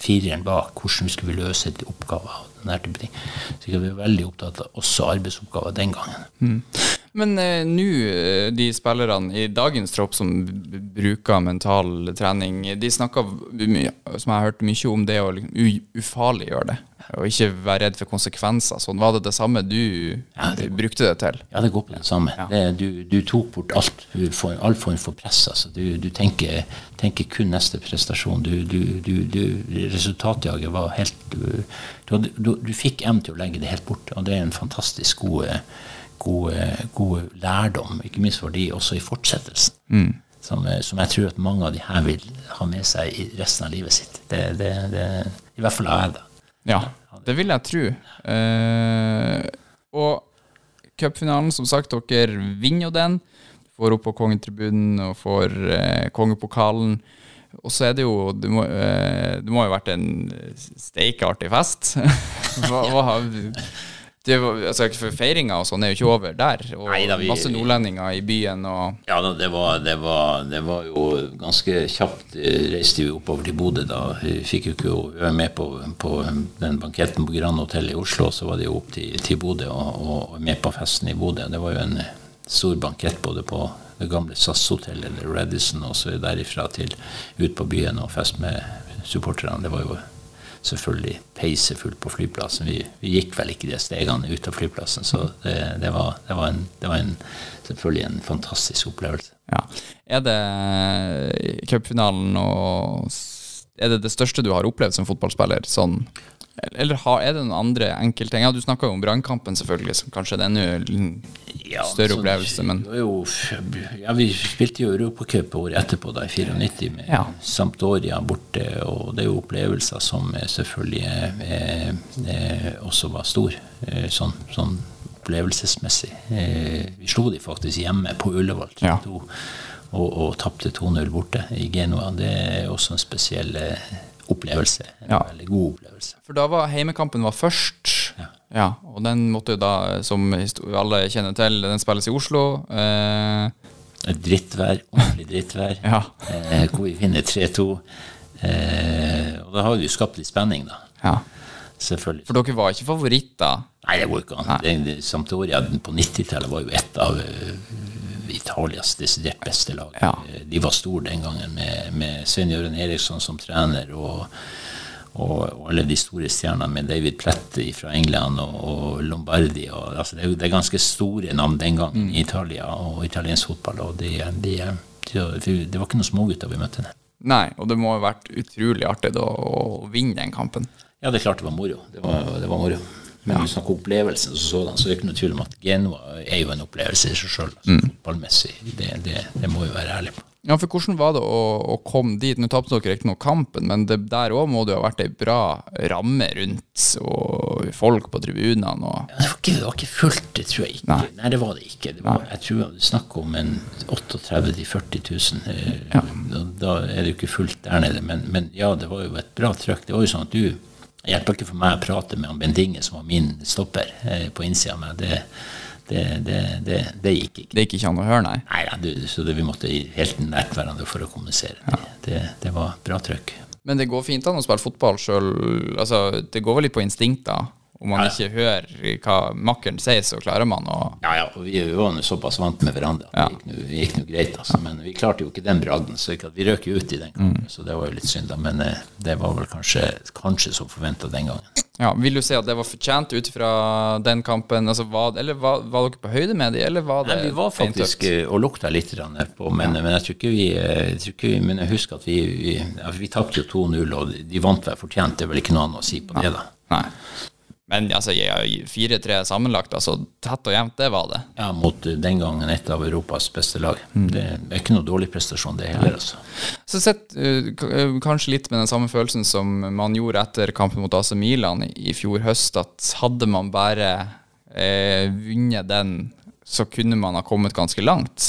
fireren bak. Hvordan vi skulle løse oppgaver. og den type ting. Så vi var veldig opptatt av også arbeidsoppgaver den gangen. Mm. Men eh, nå, eh, de spillerne i dagens tropp som bruker mental trening, de snakker, som jeg har hørt mye om, det å liksom ufarliggjøre det. Og ikke være redd for konsekvenser. Sånn Var det det samme du ja, det, brukte det til? Ja, det går på det samme. Ja. Det, du, du, tok bort alt, for, all form for press. Altså. Du, du tenker, tenker, kun neste prestasjon. Resultatjaget var helt du, fikk evnen til å legge det helt bort, og det er en fantastisk god god, god lærdom, ikke minst for de også i fortsettelsen. Mm. Som, som, jeg tror at mange av de her vil ha med seg i resten av livet sitt. Det, det, det, I hvert fall har jeg det. Ja, det vil jeg tro. Eh, og cupfinalen, som sagt, dere vinner jo den. Får opp på kongetribunen og får eh, kongepokalen. Og så er det jo Det må, eh, det må jo ha vært en steikartig fest. hva, hva, det var, altså, Feiringa og sånn er jo ikke over der. Og Nei da, vi- masse nordlendinger i byen og Ja, da, det, var, det, var, det var jo ganske kjapt eh, reiste vi oppover til Bodø da. Vi fikk jo ikke være med på, på den banketten på Grand Hotel i Oslo. Så var det jo opp til, til Bodø og, og med på festen i Bodø. Det var jo en stor bankett både på det gamle SAS-hotellet eller Radisson og så derifra til ut på byen og fest med supporterne. Det var jo selvfølgelig peisefullt på flyplassen. Vi, vi gikk vel ikke de stegene ut av flyplassen, så det, det, var, det, var, en, det var en, selvfølgelig en fantastisk opplevelse. Ja. Er det cupfinalen og Er det det største du har opplevd som fotballspiller? Sånn eller har, er det noen andre enkeltting? Ja, du snakka jo om brannkampen, selvfølgelig, som kanskje er en enda Ja, større sånn, opplevelse, men jo, ja, Vi spilte jo Europacup året etterpå, da, i 94, med Ja. Sampdoria borte. Og det er jo opplevelser som selvfølgelig eh, eh, også var stor, eh, sånn, sånn opplevelsesmessig. Eh, vi slo de faktisk hjemme på Ullevål 3-2. Ja. Og, og tapte 2-0 borte i Genoa. Det er også en spesiell eh, opplevelse. En Ja. veldig god opplevelse. For da var heimekampen var først. Ja. og den måtte jo da, som alle kjenner til, den spilles i Oslo. Eh, drittvær, ordentlig drittvær, Ja. eh, hvor vi vinner 3-2. Eh, og da har vi jo skapt litt spenning, da. ja. Selvfølgelig. For dere var ikke favoritter? Nei, det går ikke an. Sampdoria på 90-tallet var jo et av eh, Italias desidert beste lag. Ja. De var store den gangen, med, med Svein Jørgen Eriksson som trener. og og, alle de store stjernene med David Plett fra England og, og Lombardi. Og, altså det, er det er ganske store navn den gangen i Italia og italiensk fotball. og de, de, de, Det var ikke noen smågutter vi møtte. Nei, og det må ha vært utrolig artig da å vinne den kampen. Ja, det er klart det var moro. Det var, det var moro. Men hvis du snakker opplevelsen som sådan, så er det ikke noe tvil om at Genua er jo en opplevelse i seg sjøl. Mm. Fotballmessig. Det, det, det må vi være ærlige på. Ja, for hvordan var det å, å komme dit? Nå tapte dere ikke noe kampen, men det, der òg må det jo ha vært ei bra ramme rundt, og folk på tribunene og Ja, Det var ikke, det var ikke fullt, det tror jeg ikke. Nei. Nei, det var det ikke. Det var, jeg tror det snakk om en 38 000-40 000. eh, Ja. Da, da er det jo ikke fullt der nede. Men, men ja, det var jo et bra trøkk. Det var jo sånn at du Det hjelper ikke for meg å prate med han Bent Inge, som var min stopper eh, på innsida av meg. Det, det, det, det, gikk ikke. Det gikk ikke an å høre, nei. Nei, ja, du, så det, vi måtte helt nært hverandre for å kommunisere. Det, det, var bra trøkk. Men det går fint an å spille fotball sjøl. Altså, det går vel litt på instinkt, da. Om man Ja, ikke hører hva makkeren sier, så klarer man å Ja, ja, og vi var nå såpass vant med hverandre at Ja. det gikk nå- greit. Altså. Men vi klarte jo ikke den bragden, så vi røk jo ut i den kampen. Så det var jo litt synd, da. Men eh, det var vel kanskje, kanskje som forventa den gangen. ja, Vil du si at det var fortjent ut fra den kampen? Altså, var, eller var, var dere på høyde med dem, eller var det Nei, vi var faktisk beintøft? eh, og lukta litt på, men, men jeg tror ikke vi, eh, jeg tror ikke vi Men jeg husker at vi Vi, ja, vi tapte jo 2-0, og de vant vel fortjent. Det er vel ikke noe annet å si på det, da. Nei. Men altså, ja, 4-3 sammenlagt, altså tett og jevnt, det var det. Ja, mot eh, den gangen et av Europas beste lag. Mm. Det er ikke noe dårlig prestasjon, det heller, altså. Så sett uh, uh, kanskje litt med den samme følelsen som man gjorde etter kampen mot AC Milan i, i fjor høst, at hadde man bare eh, vunnet den, så kunne man ha kommet ganske langt.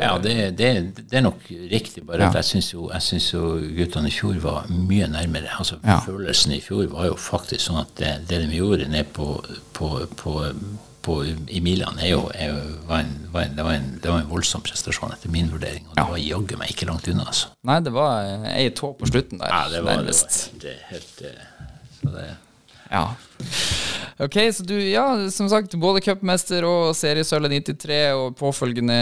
Ja, det, det, det er nok riktig, bare Ja. at jeg syns jo, jo guttene i fjor var mye nærmere. Altså, Ja. Følelsen i fjor var jo faktisk sånn at det, det de gjorde ned på, på, på, på i Milan, er jo, er jo, var en, var en, det, var en, det var en voldsom prestasjon etter min vurdering. Og det var jaggu meg ikke langt unna, altså. Nei, det var eh, ei tå på slutten der, Ja, det var, det var nærmest. helt, helt eh, så det, Ja. Ok, så du, ja, som sagt, både cupmester og seriesølv i 93, og påfølgende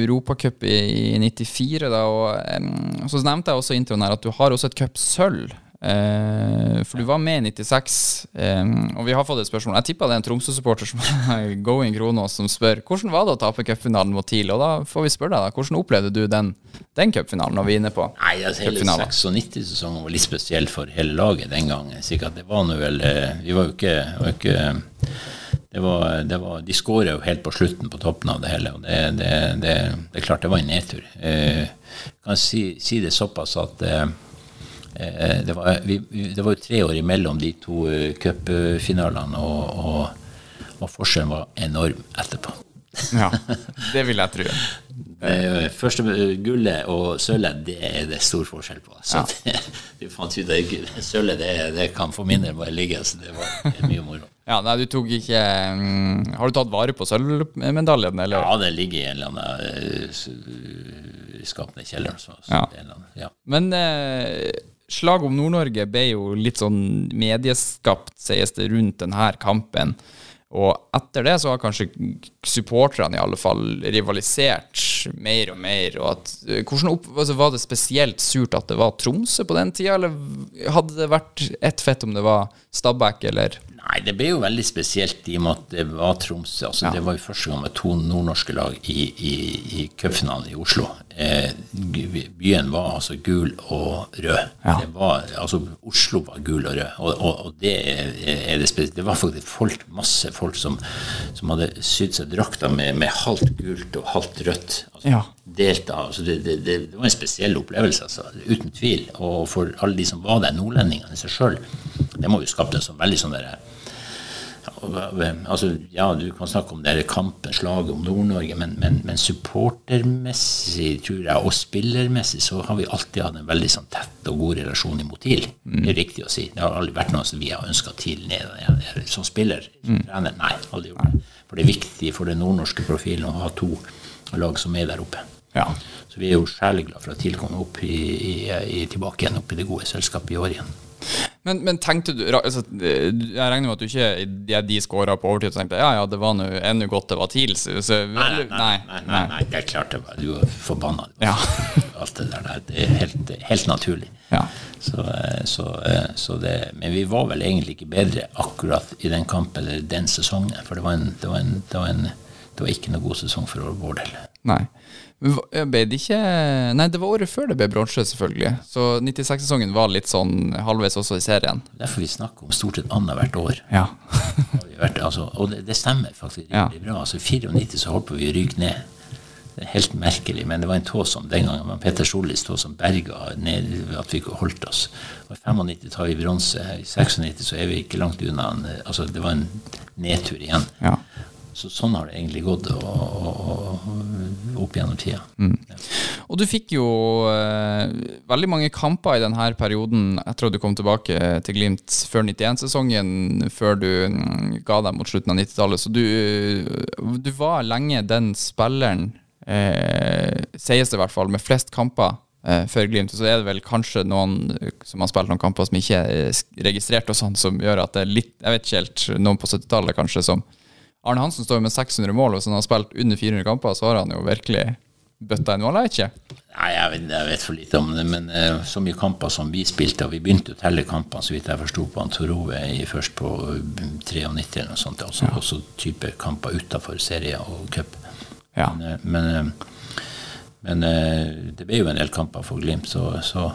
Europacup i, i 94, da, og um, så nevnte jeg også i introen her at du har også et cupsølv. Eh, for du var med i 96, eh, og vi har fått et spørsmål. Jeg tippa det er en Tromsø-supporter som er going Kronos som spør hvordan var det å tape cupfinalen mot TIL, og da får vi spørre deg, da, hvordan opplevde du den, den cupfinalen når vi er inne på Nei, altså, hele 96-sesongen var litt spesiell for hele laget den gangen. Sikkert det var nå vel eh, Vi var jo ikke, var ikke det var, det var, De skåra jo helt på slutten på toppen av det hele, og det, det, det, det er klart det var en nedtur. Eh, kan si, si det såpass at eh, det, var, vi, det var jo tre år imellom de to eh, cupfinalene, og, og, og forskjellen var enorm etterpå. Ja, det vil jeg tro. Eh, Første gullet og sølvet, det er det stor forskjell på. Så det, du fant ut at sølvet, det, det kan for min del bare ligge. Så det var mye moro. Ja, nei, du tok ikke mm, Har du tatt vare på sølvmedaljen, eller? Ja, det ligger i en eller annen skapende kjeller. Så, så Ja. annen, ja. Men eh, slaget om Nord-Norge ble jo litt sånn medieskapt, sies det, rundt denne kampen. Og etter det så har kanskje supporterne i alle fall rivalisert mer og mer. Og at, hvordan opp, altså, Var det spesielt surt at det var Tromsø på den tida, eller hadde det vært ett fett om det var Stabæk, eller Nei, det ble jo veldig spesielt i og med at det var Tromsø. Altså, Ja. Det var jo første gang med to nordnorske lag i, i, i cupfinalen i Oslo. Eh, byen var altså gul og rød. Ja. Det var, altså, Oslo var gul og rød. Og, og, og det, er, er det, spesielt. det var faktisk folk, masse folk som, som hadde sydd seg drakter med, med halvt gult og halvt rødt. Altså, Ja. Delta, altså det, det, det, det var en spesiell opplevelse, altså, uten tvil. Og for alle de som var der, nordlendingene i seg sjøl, det må jo skapt en sånn veldig sånn derre altså, ja, du kan snakke om det her kampen, slaget om Nord-Norge, men, men, men supportermessig, tror jeg, og spillermessig, så har vi alltid hatt en veldig sånn tett og god relasjon imot TIL. Det er riktig å si. Det har aldri vært noe som vi har ønska TIL ned. Som spiller, som trener, nei, aldri gjort det. For det er viktig for den nordnorske profilen å ha to lag som er der oppe. Ja. Så vi er jo sjeleglade for at TIL kom opp i, i, i, tilbake igjen opp i det gode selskapet i år igjen. Men, men tenkte du altså, Jeg regner med at du ikke idet de skåra på overtid, tenkte ja ja, det var nå ennå godt det var TIL. Så, Nei, nei, nei, nei, nei, det er klart det var, du er forbanna. Ja. Alt det der, der, det er helt, helt naturlig. Ja. Så, eh, så, eh, så det, men vi var vel egentlig ikke bedre akkurat i den kampen eller den sesongen. For det var, en, det, var en, det, var en, det var ikke noe god sesong for vår del. Nei. Ble det ikke Nei, det var året før det ble bronse, selvfølgelig. Så 96-sesongen var litt sånn halvveis også i serien. Derfor vi snakker om stort sett annethvert år. Ja. vært, altså, og det, det stemmer faktisk Ja. bra. Altså, I 94 så holdt på vi å ryke ned. Det er helt merkelig, men det var en tå som den gangen var Peter Sollis tå som berga ned at vi ikke holdt oss. Og I 95 tar vi bronse. I 96 så er vi ikke langt unna. Altså, det var en nedtur igjen. ja. Så sånn har det egentlig gått og, og, og, opp gjennom tida. Ja. Og du fikk jo eh, veldig mange kamper i denne perioden etter at du kom tilbake til Glimt før 91-sesongen, før du mm, ga deg mot slutten av 90-tallet. Så du, du var lenge den spilleren, eh, sies det i hvert fall, med flest kamper eh, før Glimt. Så er det vel kanskje noen eh, som har spilt noen kamper som ikke er registrert, og sånn, som gjør at det er litt Jeg vet ikke helt, noen på 70-tallet kanskje som Arne Hansen står jo med 600 mål, og hvis han har spilt under 400 kamper, så har han jo virkelig bøtta i jeg ikke. Nei, jeg vet, jeg vet for lite om det, men uh, så mye kamper som vi spilte, og vi begynte å telle kampene, så vidt jeg forsto på Antorove først på mm, 93 eller noe sånt, også, også type kamper utafor serie og cup. Ja. Men, eh, men, eh, men det ble jo en del kamper for Glimt, så, så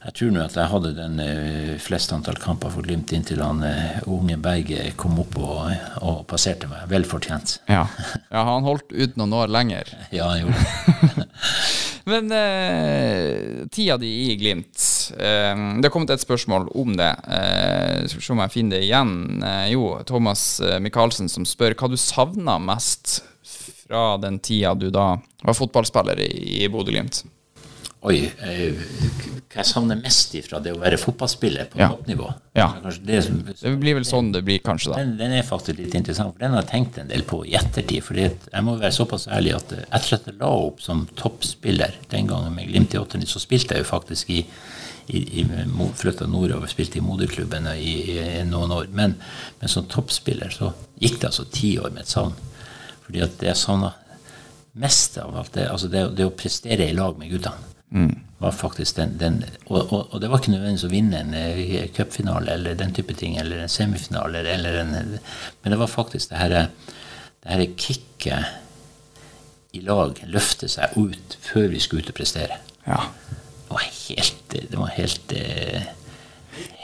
jeg tror nå at jeg hadde den eh, fleste antall kamper for Glimt inntil han eh, unge Berge kom opp og, og passerte meg. Vel fortjent. Ja. ja, han holdt ut noen år lenger. Ja, han gjorde. Men eh, tida di i Glimt eh, Det har kommet et spørsmål om det. Eh, skal vi se om jeg finner det igjen. Eh, jo, Thomas Michaelsen som spør hva du savna mest fra den tida du da var fotballspiller i, i Bodø-Glimt. Oi, eh, hva jeg savner mest ifra det å være fotballspiller på Ja. toppnivå? Ja. Det, som- Det blir vel sånn det blir, kanskje, da. den, den er faktisk litt interessant, for den har jeg tenkt en del på i ettertid. fordi jeg må være såpass ærlig at eh, etter at jeg la opp som toppspiller den gangen med Glimt i 89, så spilte jeg jo faktisk i, i, i flytta nordover, spilte i moderklubben i, i, i noen år. Men, men som toppspiller så gikk det altså ti år med et savn. Fordi at det jeg savna mest av alt, det, altså det, det å prestere i lag med guttene var faktisk den, den og, og, og det var ikke nødvendigvis å vinne en eh, cupfinale eller den type ting, eller en semifinale, eller en Men det var faktisk det her, det her kicket i lag, løfte seg ut før vi skulle ut og prestere. Ja. Det var helt Det var helt eh,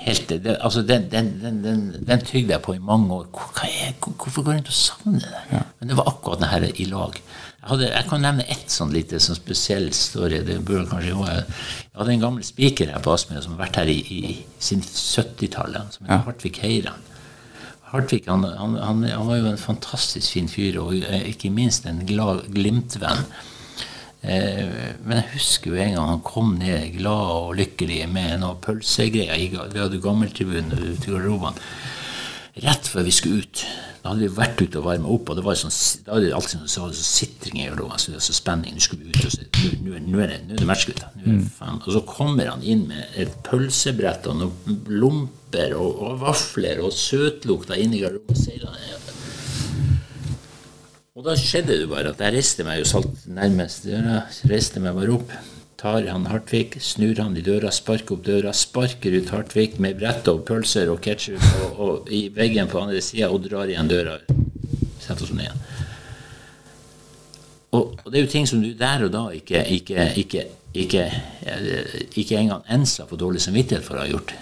Helt, det, altså den, den, den, den, tygde jeg på i mange år. Hvor, er, hvorfor går jeg rundt og savner det? Men det var akkurat det her i lag. Jeg, hadde, jeg kan nevne ett sånn lite sånn spesiell story. Det burde kanskje jo Jeg hadde en gammel spiker her på Aspmyra som har vært her i, i sin 70-tallet, som heter Hartvig Heiran. Hartvig han, han, han, han var jo en fantastisk fin fyr, og ikke minst en glad Glimt-venn. Eh, men jeg husker jo en gang han kom ned glad og lykkelig med noen pølsegreier. Vi hadde gammeltribunen ute i garderobene. rett før vi skulle ut. Da hadde vi vært ute og varma opp, og det var sånn, da hadde det alltid sånn, så sånn sitring i garderoben. Så det var så spenning. Nå skulle vi ut, og så, nå, er- det, nå er det match, gutta. Faen. Og så kommer han inn med et pølsebrett og noen lomper og, og vafler og søtlukta inn i garderoben. Og da skjedde det bare at jeg reiste meg jo salt nærmest døra, reiste meg bare opp, tar han Hartvig, snur han i døra, sparker opp døra, sparker ut Hartvig med brett og pølser og ketsjup og, og i veggen på andre sida og drar igjen døra. Setter oss ned. Og, og det er jo ting som du der og da ikke, ikke, ikke, ikke, eh, ikke engang ensa for dårlig samvittighet for å ha gjort.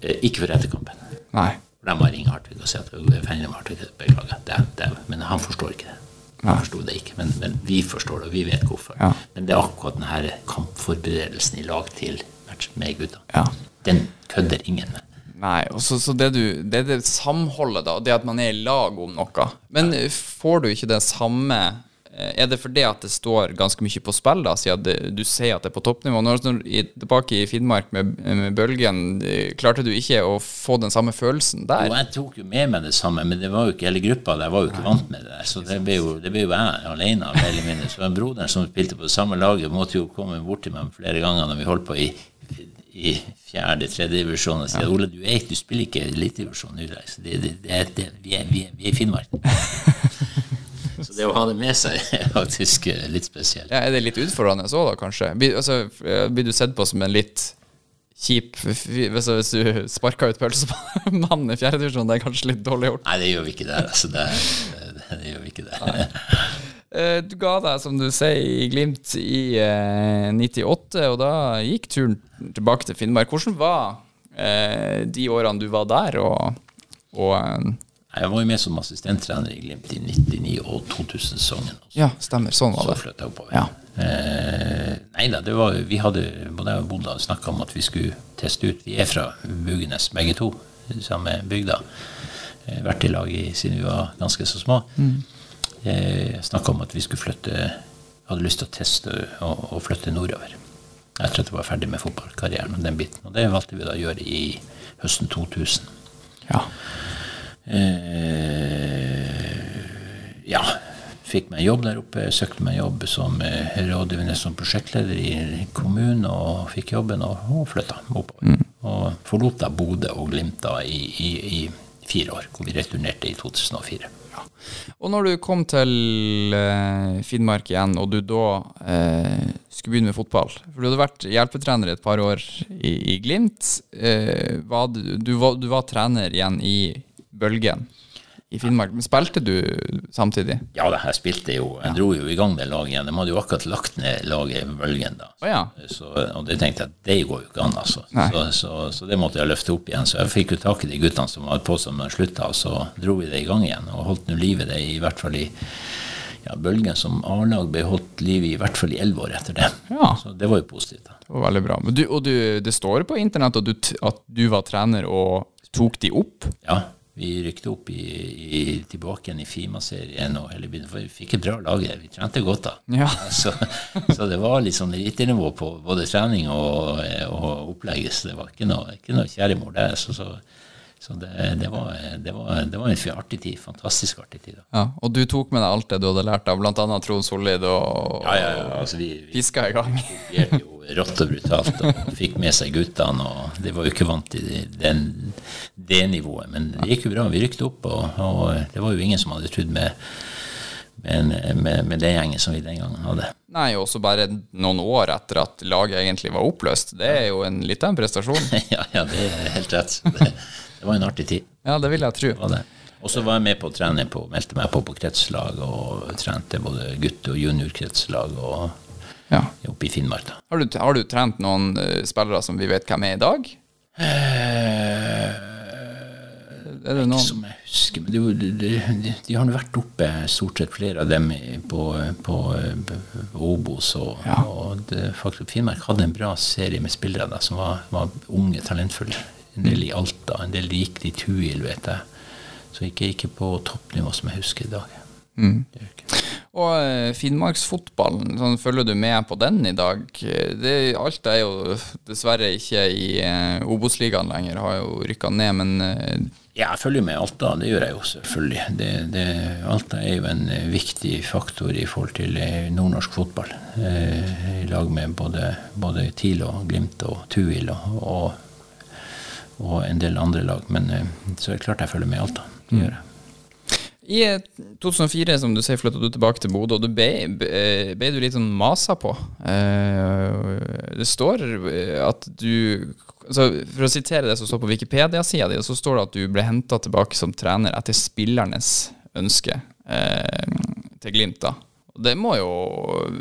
Eh, Ikke for etterkampen. Nei. For de må ringe Hartvig og si at er. Beklager. Det, det, men han forstår ikke det. Han forsto det ikke, men, men vi forstår det, og vi vet hvorfor. Ja. Men det er akkurat denne kampforberedelsen i lag til match med gutta. Ja. Den kødder ingen med. Nei, og så, så det, du, det er det samholdet, da. Det at man er i lag om noe. Men får du ikke det samme Er det fordi at det står ganske mye på spill, da, siden det, du sier at det er på toppnivå? Når, du er tilbake i Finnmark med, med Bølgen, eh, klarte du ikke å få den samme følelsen der? der? jeg tok jo med meg det samme, men det var jo ikke hele gruppa der var jo ikke vant med det der. Så det ble jo, det ble jo jeg alene, mer eller mindre. Så broderen som spilte på det samme laget, måtte jo komme bort til meg flere ganger når vi holdt på i, i fjerde, tredje divisjon og si at Ole, du, er, du spiller ikke elitedivisjon nå. så Det, det, er- det, vi, er, vi, er, vi er i Finnmark. Så det å ha det med seg er faktisk eh, litt spesielt. Ja, er det litt utfordrende òg, da, kanskje? Blir, altså, eh, blir du sett på som en litt kjip Hvis, hvis du sparker ut pølsemannen i fjerdedivisjon, det er kanskje litt dårlig gjort? Nei, det gjør vi ikke der. Altså, det, det, det gjør vi ikke der. Eh, Du ga deg, som du sier, i Glimt i eh, 98, og da gikk turen tilbake til Finnmark. Hvordan var eh, de årene du var der, og, og Jeg var jo med som assistenttrener i Glimt i 99 og 2000-sesongen. Ja, stemmer. Sånn var Så det. flytta jeg oppover. Ja. Eh, nei da, det var, vi hadde både jeg og Bodla snakka om at vi skulle teste ut Vi er fra Bugnes begge to, samme bygda. Eh, vært i lag i, siden vi var ganske så små. Eh, snakka om at vi skulle flytte Hadde lyst til å teste og, og flytte nordover. Etter at jeg var ferdig med fotballkarrieren og den biten. Og det valgte vi da å gjøre i høsten 2000. Ja. Eh, ja, fikk meg jobb der oppe. Søkte meg jobb som eh, rådgivende som prosjektleder i kommunen, og fikk jobben og, og flytta oppover. Og forlot da Bodø og Glimt da i, i, i fire år, hvor vi returnerte i 2004. Ja. Og når du kom til eh, Finnmark igjen, og du da eh, skulle begynne med fotball For du hadde vært hjelpetrener i et par år i, i Glimt. Eh, var du, du, var, du var trener igjen i Bølgen i Finnmark. Men spilte du samtidig? Ja, da, jeg spilte jo Jeg dro jo i gang det laget igjen. De hadde jo akkurat lagt ned laget i Bølgen da. Oh, ja. Så, og det tenkte jeg det går jo ikke an, altså. Så, så, så det måtte jeg løfte opp igjen. Så jeg fikk jo tak i de guttene som var på som de slutta, og så dro vi det i gang igjen. Og holdt nå liv i det i hvert fall i ja, Bølgen som A-lag ble holdt liv i i hvert fall i elleve år etter det. Ja. Så det var jo positivt. da. Det var veldig bra. Men du, og du, det står på internett at du, at du var trener og tok de opp? Ja, vi rykte opp i, i, tilbake igjen i Fima-serien, og hele byen, for vi fikk et bra lag der. Vi trente godt da. Ja. Så, så det var litt sånn elitenivå på både trening og, og opplegget, så det var ikke noe, ikke noe kjæremor der. Så, så, så det, det, var, det, var, det var en artig tid. Fantastisk artig tid. Ja, og du tok med deg alt det du hadde lært av bl.a. Trond Sollid og Ja, ja, ja, altså vi, vi fiska i gang? kopierte jo rått og brutalt og fikk med seg guttene. og De var jo ikke vant til den, det nivået, men det gikk jo bra. Vi rykte opp, og, og det var jo ingen som hadde trodd med, med, med, med det gjengen som vi den gangen hadde. Nei, også bare noen år etter at laget egentlig var oppløst. Det er jo en liten prestasjon. ja, ja, det er helt rett. Det, det var en artig tid. Ja, det vil jeg tro. Og så var jeg med på å trene på, meldte meg på på kretslag og trente både gutte- og juniorkretslag og Ja. oppe i Finnmark. da. Har, du, har du trent noen uh, spillere som vi vet hvem er i dag? Er det Ikke som jeg husker, men de, de, det, de har nå vært oppe, stort sett flere av dem, på, på, på Obos. Og, Ja. og det, faktisk, Finnmark hadde en bra serie med spillere da, som var, var unge, talentfulle. En del i Alta, en del gikk i Tuil, vet jeg. Så ikke, ikke på toppnivå som jeg husker i dag. Mm. Og eh, Finnmarksfotballen, sånn, følger du med på den i dag? Det, alt er jo dessverre ikke i eh, Obos-ligaen lenger, har jo rykka ned, men eh, Ja, jeg følger med Alta. Det gjør jeg jo selvfølgelig. Det, det, Alta er jo en viktig faktor i forhold til eh, nordnorsk fotball. Eh, I lag med både, både TIL og Glimt og Tuil og, og, og, en del andre lag. Men eh, så er det klart jeg følger med Alta. Det gjør jeg. I 2004, som du sier, flytta du tilbake til Bodø, og du ble, ble, du litt sånn masa på. Det står at du altså, For å sitere det som står på Wikipedia-sida di, så står det at du ble henta tilbake som trener etter spillernes ønske eh, til Glimt. da. Det må jo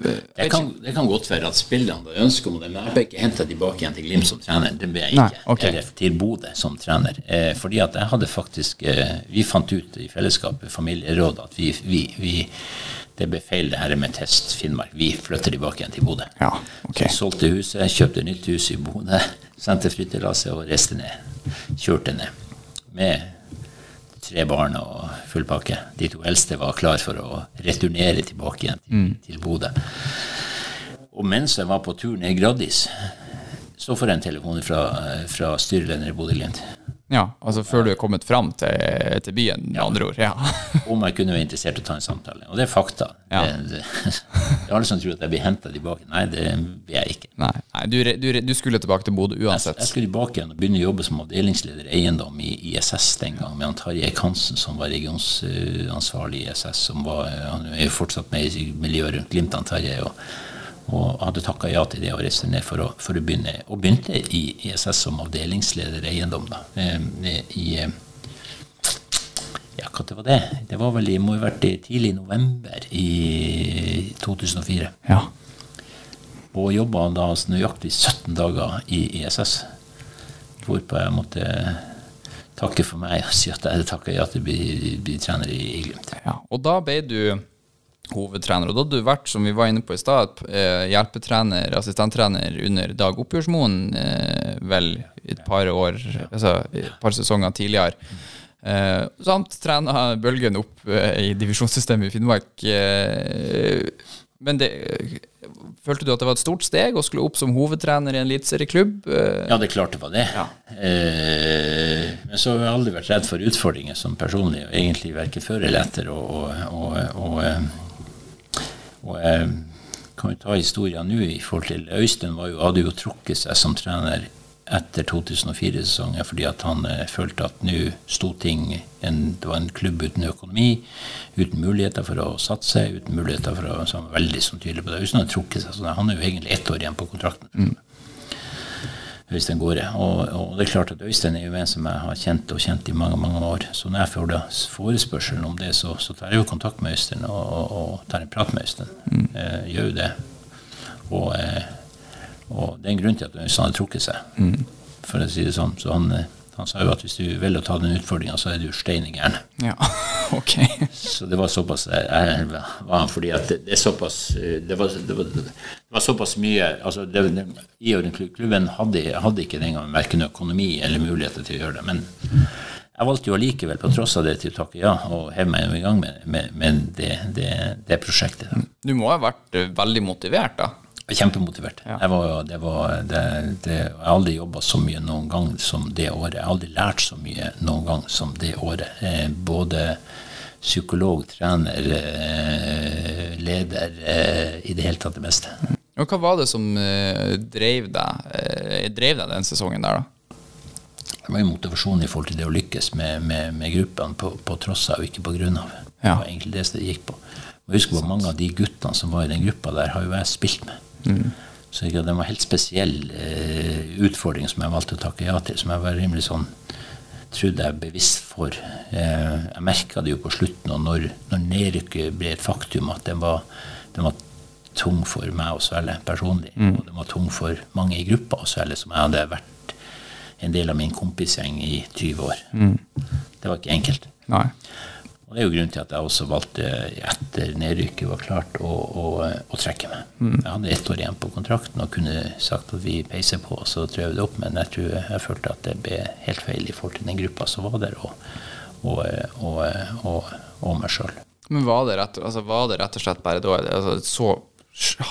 det kan, det kan, godt være at spillerne har ønske om det, men jeg ble ikke henta tilbake igjen til Glimt som trener. Det ble jeg ikke. Nei, okay. Eller til Bodø som trener. Eh, fordi at jeg hadde faktisk eh, Vi fant ut i fellesskapet, familierådet, at vi, vi, vi det ble feil, det her med Test Finnmark. Vi flytter tilbake igjen til Bodø. Ja, okay. Så solgte huset, kjøpte nytt hus i Bodø, sendte flyttelasset og reiste ned. Kjørte ned. Med tre barn og full pakke. De to eldste var klar for å returnere tilbake igjen til, mm. til Bodø. Og mens jeg var på tur ned Gradis, så får jeg en telefon fra, fra styreleder i Bodø-Glimt. Ja, altså før du er kommet fram til, til byen, med ja. andre ord. Ja. Om jeg kunne være interessert i å ta en samtale. Og det er fakta. Ja. Det, det, det er alle som tror at jeg blir henta tilbake. Nei, det blir jeg ikke. Nei, nei du, du, du, skulle tilbake til Bodø uansett? Jeg, jeg, skulle tilbake igjen og begynne å jobbe som avdelingsleder eiendom i ISS den gang, med Tarjei Kansen, som var regionsansvarlig i ISS. som var, Han er jo fortsatt med i miljøet rundt Glimt, Tarjei. og og hadde takka ja til det å reise ned for å, for å, begynne. Og begynte i ESS som avdelingsleder eiendom. da, i ja, hva det var det? Det var vel i, må ha vært i tidlig november i 2004. Ja. Og jobba da nøyaktig 17 dager i ESS. Hvorpå jeg måtte takke for meg og si at jeg takka ja til å bli, bli trener i, i Glimt. Ja, og da ble du hovedtrener. Og da hadde du vært, som vi var inne på i stad, eh, hjelpetrener, assistenttrener under Dag Oppgjørsmoen eh, vel et par år, altså et par sesonger tidligere. Eh, samt trena Bølgen opp i divisjonssystemet i Finnmark. men det, følte du at det var et stort steg å skulle opp som hovedtrener i en eliteserieklubb? Ja, det klarte klart det var det. Ja. men så har jeg aldri vært redd for utfordringer som personlig, og egentlig verken før eller etter. og, og, og og jeg kan jo ta historien nå i forhold til Øystein var jo, hadde jo trukket seg som trener etter 2004-sesongen fordi at han eh, følte at nå sto ting en, Det var en klubb uten økonomi, uten muligheter for å satse, uten muligheter for å så Veldig sånn tydelig på det. Øystein hadde trukket seg, så han er jo egentlig ett år igjen på kontrakten. Mm. Øystein Gårde. Og, og, det er klart at Øystein er jo en som jeg har kjent og kjent i mange mange år. Så når jeg får da forespørselen om det, så, så, tar jeg jo kontakt med Øystein og, og, og tar en prat med Øystein. Mm. Eh, gjør jo det. Og, eh, og, det er en grunn til at Øystein har trukket seg, mm. for å si det sånn. Så han, eh, han sa jo at hvis du velger å ta den utfordringa, så er du stein gæren. Ja, ok. Så det var såpass jeg, var han fordi at det, det, er såpass det var, det var, det var såpass mye altså det, det, I klubben hadde, hadde ikke den gangen verken økonomi eller muligheter til å gjøre det. Men jeg valgte jo allikevel, på tross av det, til å takke ja og heve meg i gang med, med, med det, det, prosjektet. Du må ha vært veldig motivert, da? Kjempemotivert. Ja. Jeg, var, det var, det, det, jeg har aldri jobba så mye noen gang som det året. Jeg har aldri lært så mye noen gang som det året. Eh, både psykolog, trener, eh, leder, eh, i det hele tatt det meste. Og hva var det som drev deg, eh, drev deg den sesongen der, da? Det var jo motivasjon i forhold til det å lykkes med, med, med gruppene på, på, tross av, og ikke på grunn av. Ja. Det var egentlig det det gikk på. Og husk hvor Mange av de guttene som var i den gruppa der, har jo jeg spilt med. Mm. Så det var en helt spesiell eh, utfordring som jeg valgte å takke ja til. Som jeg var rimelig sånn trodde jeg bevisst for. Eh, jeg merka det jo på slutten, og når, når nedrykket ble et faktum, at den var, den var tung for meg å svelge personlig. Mm. Og den var tung for mange i gruppa å svelge, som jeg hadde vært en del av min kompisgjeng i 20 år. Mm. Det var ikke enkelt. Nei. Og Det er jo grunnen til at jeg også valgte, etter nedrykket var klart, å, å, å trekke meg. Mm. Jeg hadde ett år igjen på kontrakten og kunne sagt at vi peiser på, og så jeg det opp. Men jeg tror jeg følte at det ble helt feil i forhold til den gruppa som var der, og, og, og meg sjøl. Men var det, rett, altså var det, rett, og slett bare da altså, så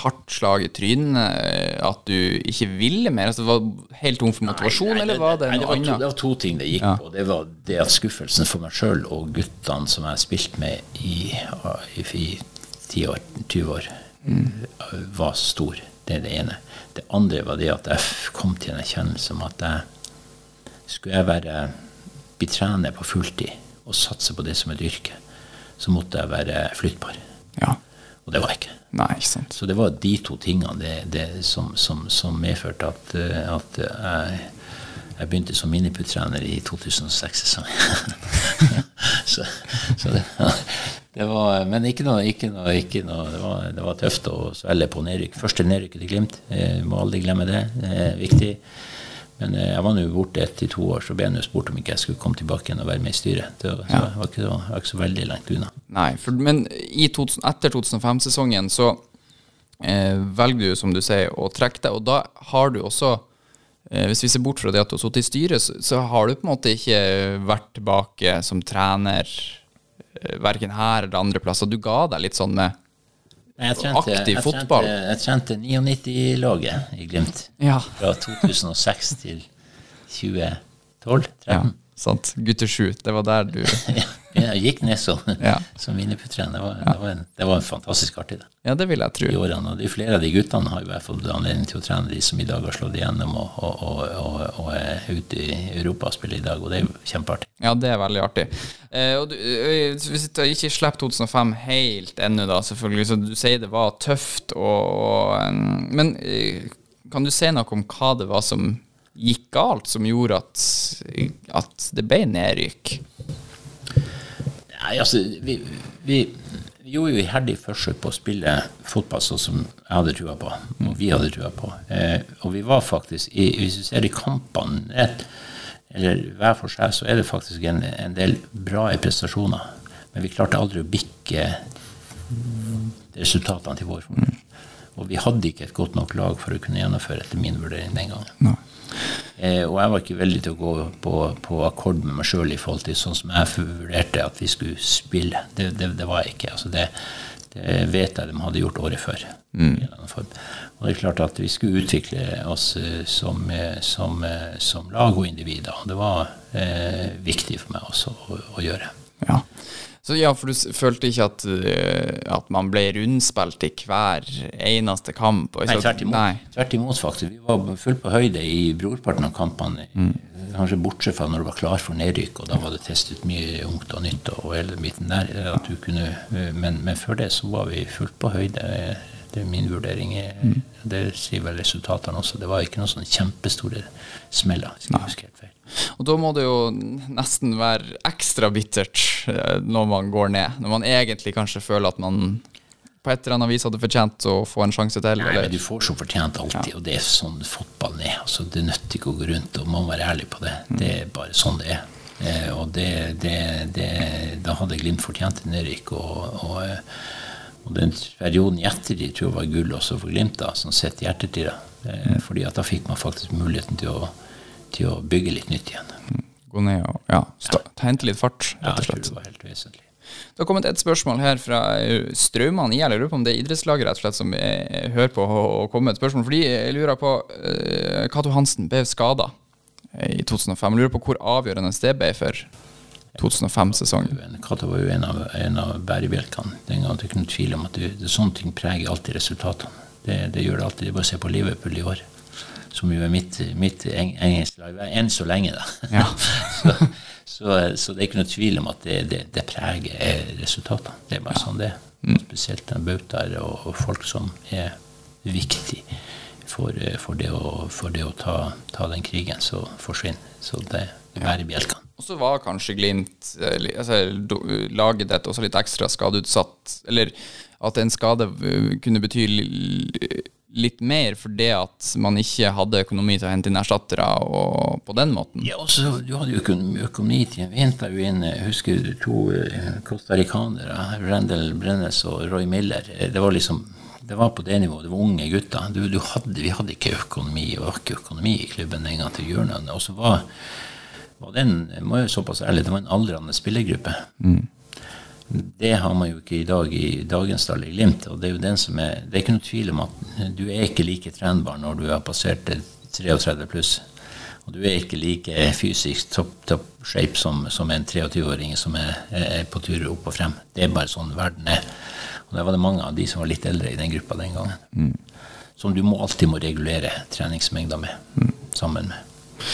hardt slag i trynet? eh, At du ikke ville mer? Altså, var du helt tom for motivasjon, Nei, nei, eller var det noe var annet? det var to ting det gikk Ja. på. Det var det at skuffelsen for meg sjøl og guttene som jeg spilte med i, i, i 10 år, 20 år, var stor. Det er det ene. Det andre var det at jeg kom til en erkjennelse om at jeg skulle jeg være bli trener på fulltid og satse på det som et yrke, så måtte jeg være flyttbar. Ja. Og det var jeg ikke. Nei, ikke sant. Så det var de to tingene det, det som, som, som medførte at, eh, at jeg, jeg begynte som miniputtrener i 2006-sesongen. så så det, det var Men ikke noe, ikke noe, ikke noe det, var, det var tøft å svelge på nedrykk. Første nedrykket til Glimt. Jeg må aldri glemme det. Det er viktig. Men eh, jeg var nå borte ett til to år, så ble jeg spurt om ikke jeg skulle komme tilbake igjen og være med i styret. Det var, jeg, var ikke, var ikke så veldig langt unna. Nei, for, men i 2000, etter 2005-sesongen så eh, velger du, som du sier, å trekke deg, og da har du også eh, Hvis vi ser bort fra det at du har sittet i styret, så, så har du på en måte ikke vært tilbake som trener eh, verken her eller andre plasser. Du ga deg litt sånn med Jeg trente, Aktiv jeg fotball. Trente, jeg trente 99-laget i Glimt. Ja. Fra 2006 til 2012. ja sant. Gutter 7. Det var der du Jeg gikk ned som, Ja. som miniputtrener. Det, var- det, en- det var en fantastisk artig det. Ja, det vil jeg i tro. årene. De flere av de guttene har jo jeg fått anledning til å trene, de som i dag har slått igjennom og, og, og, og, er ute i Europa og spiller i dag. Og det er jo kjempeartig. Ja, det er veldig artig. Eh, og du, hvis du ikke slipper 2005 helt ennå, da, selvfølgelig, så du sier det var tøft og, og Men eh, kan du si noe om hva det var som gikk galt, som gjorde at, at det ble nedrykk? Nei, altså, vi, vi, vi gjorde jo iherdig forsøk på å spille fotball sånn som jeg hadde trua på, og vi hadde trua på. Eh, og vi var faktisk, i, hvis vi ser i kampene eller hver for seg, så er det faktisk en, en del bra prestasjoner. Men vi klarte aldri å bikke resultatene til vår fordel. Og vi hadde ikke et godt nok lag for å kunne gjennomføre etter min vurdering den gangen. Eh, og jeg var ikke veldig til å gå på, på akkord med meg sjøl i forhold til sånn som jeg vurderte at vi skulle spille. Det, det, det var jeg ikke. Altså det, det vet jeg de hadde gjort året før. Form. Og det er klart at vi skulle utvikle oss eh, som, eh, som, eh, som lag og individer. Det var eh, viktig for meg også å, å gjøre. Så ja, for du følte ikke at, eh, at man ble rundspilt i hver eneste kamp? Nei, tvert imot. Nei. Tvert imot, faktisk. Vi var fullt på høyde i brorparten av kampene. Kanskje bortsett fra når du var klar for nedrykk, og da var det testet mye ungt og nytt. og hele midten der, at du kunne, men, men før det så var vi fullt på høyde. Det er min vurdering. Det sier vel resultatene også. Det var ikke noen sånne kjempestore smeller. skal jeg huske helt. Og da må det jo nesten være ekstra bittert eh, når man går ned. Når man egentlig kanskje føler at man på et eller annet vis hadde fortjent å få en sjanse til. Nei, Eller? men du får som fortjent alltid, og det er sånn fotballen er. Altså, det nytter ikke å gå rundt, og man må være ærlig på det. Det er bare sånn det er. Eh, og det, det, det, da hadde Glimt fortjent en nedrykk. Og, og, eh, og den perioden i ettertid tror jeg var gull også for Glimt, da, som sitter i ettertid. da. Eh, fordi at da fikk man faktisk muligheten til å, til å bygge litt nytt igjen. Gå ned og ja, ja. hente litt fart, rett og jeg tror det var helt vesentlig. Det har kommet et spørsmål her fra eh, Straumann IL. Jeg lurer på om det er idrettslaget rett og slett som eh, hører på å kommer komme med et spørsmål. Fordi jeg lurer på uh, Cato Hansen ble skada i 2005. Jeg lurer på hvor avgjørende det ble for 2005-sesongen. Kato var jo en av, en av bærebjelkene. Den gang det ikke noen tvil om at det, det, sånne ting preger alltid resultatene. Det, det gjør det alltid. Bare se på Liverpool i år, som jo er mitt, mitt eng, engelske lag. Enn så lenge, da. Ja. så, så, så det er ikke noe tvil om at det, det, det preger eh, resultatene. Det er bare sånn det er. Spesielt den bautaer og, og folk som er viktig for, eh, for det å, for det å ta, ta den krigen så forsvinner. Så det er bærebjelkene. Og så var kanskje Glimt eh, altså, laget ditt også litt ekstra skadeutsatt. Eller at en skade kunne bety litt mer fordi at man ikke hadde økonomi til å hente inn erstattere og på den måten. Ja, også, Du hadde jo økonomi, økonomi til en vinter inn jeg husker du, to eh, costaricanere, Randall Brennes og Roy Miller. Det var liksom det var på det nivået. Det var unge gutter. Du, du hadde, vi hadde ikke økonomi var ikke økonomi i klubben en gang til noe. Og så var, var den, jeg må jo såpass ærlig, det var en aldrende spillergruppe. Det har man jo ikke i dag i dagens dal i Glimt. og Det er jo den som er, det er ikke noe tvil om at du er ikke like trenbar når du har passert 33 pluss. Og du er ikke like fysisk topp top shape som, som en 23-åring som er, er, på tur opp og frem. Det er bare sånn verden er. Og der var det mange av de som var litt eldre i den gruppa den gangen. Mm. Som du må alltid må regulere treningsmengda med, mm. sammen med.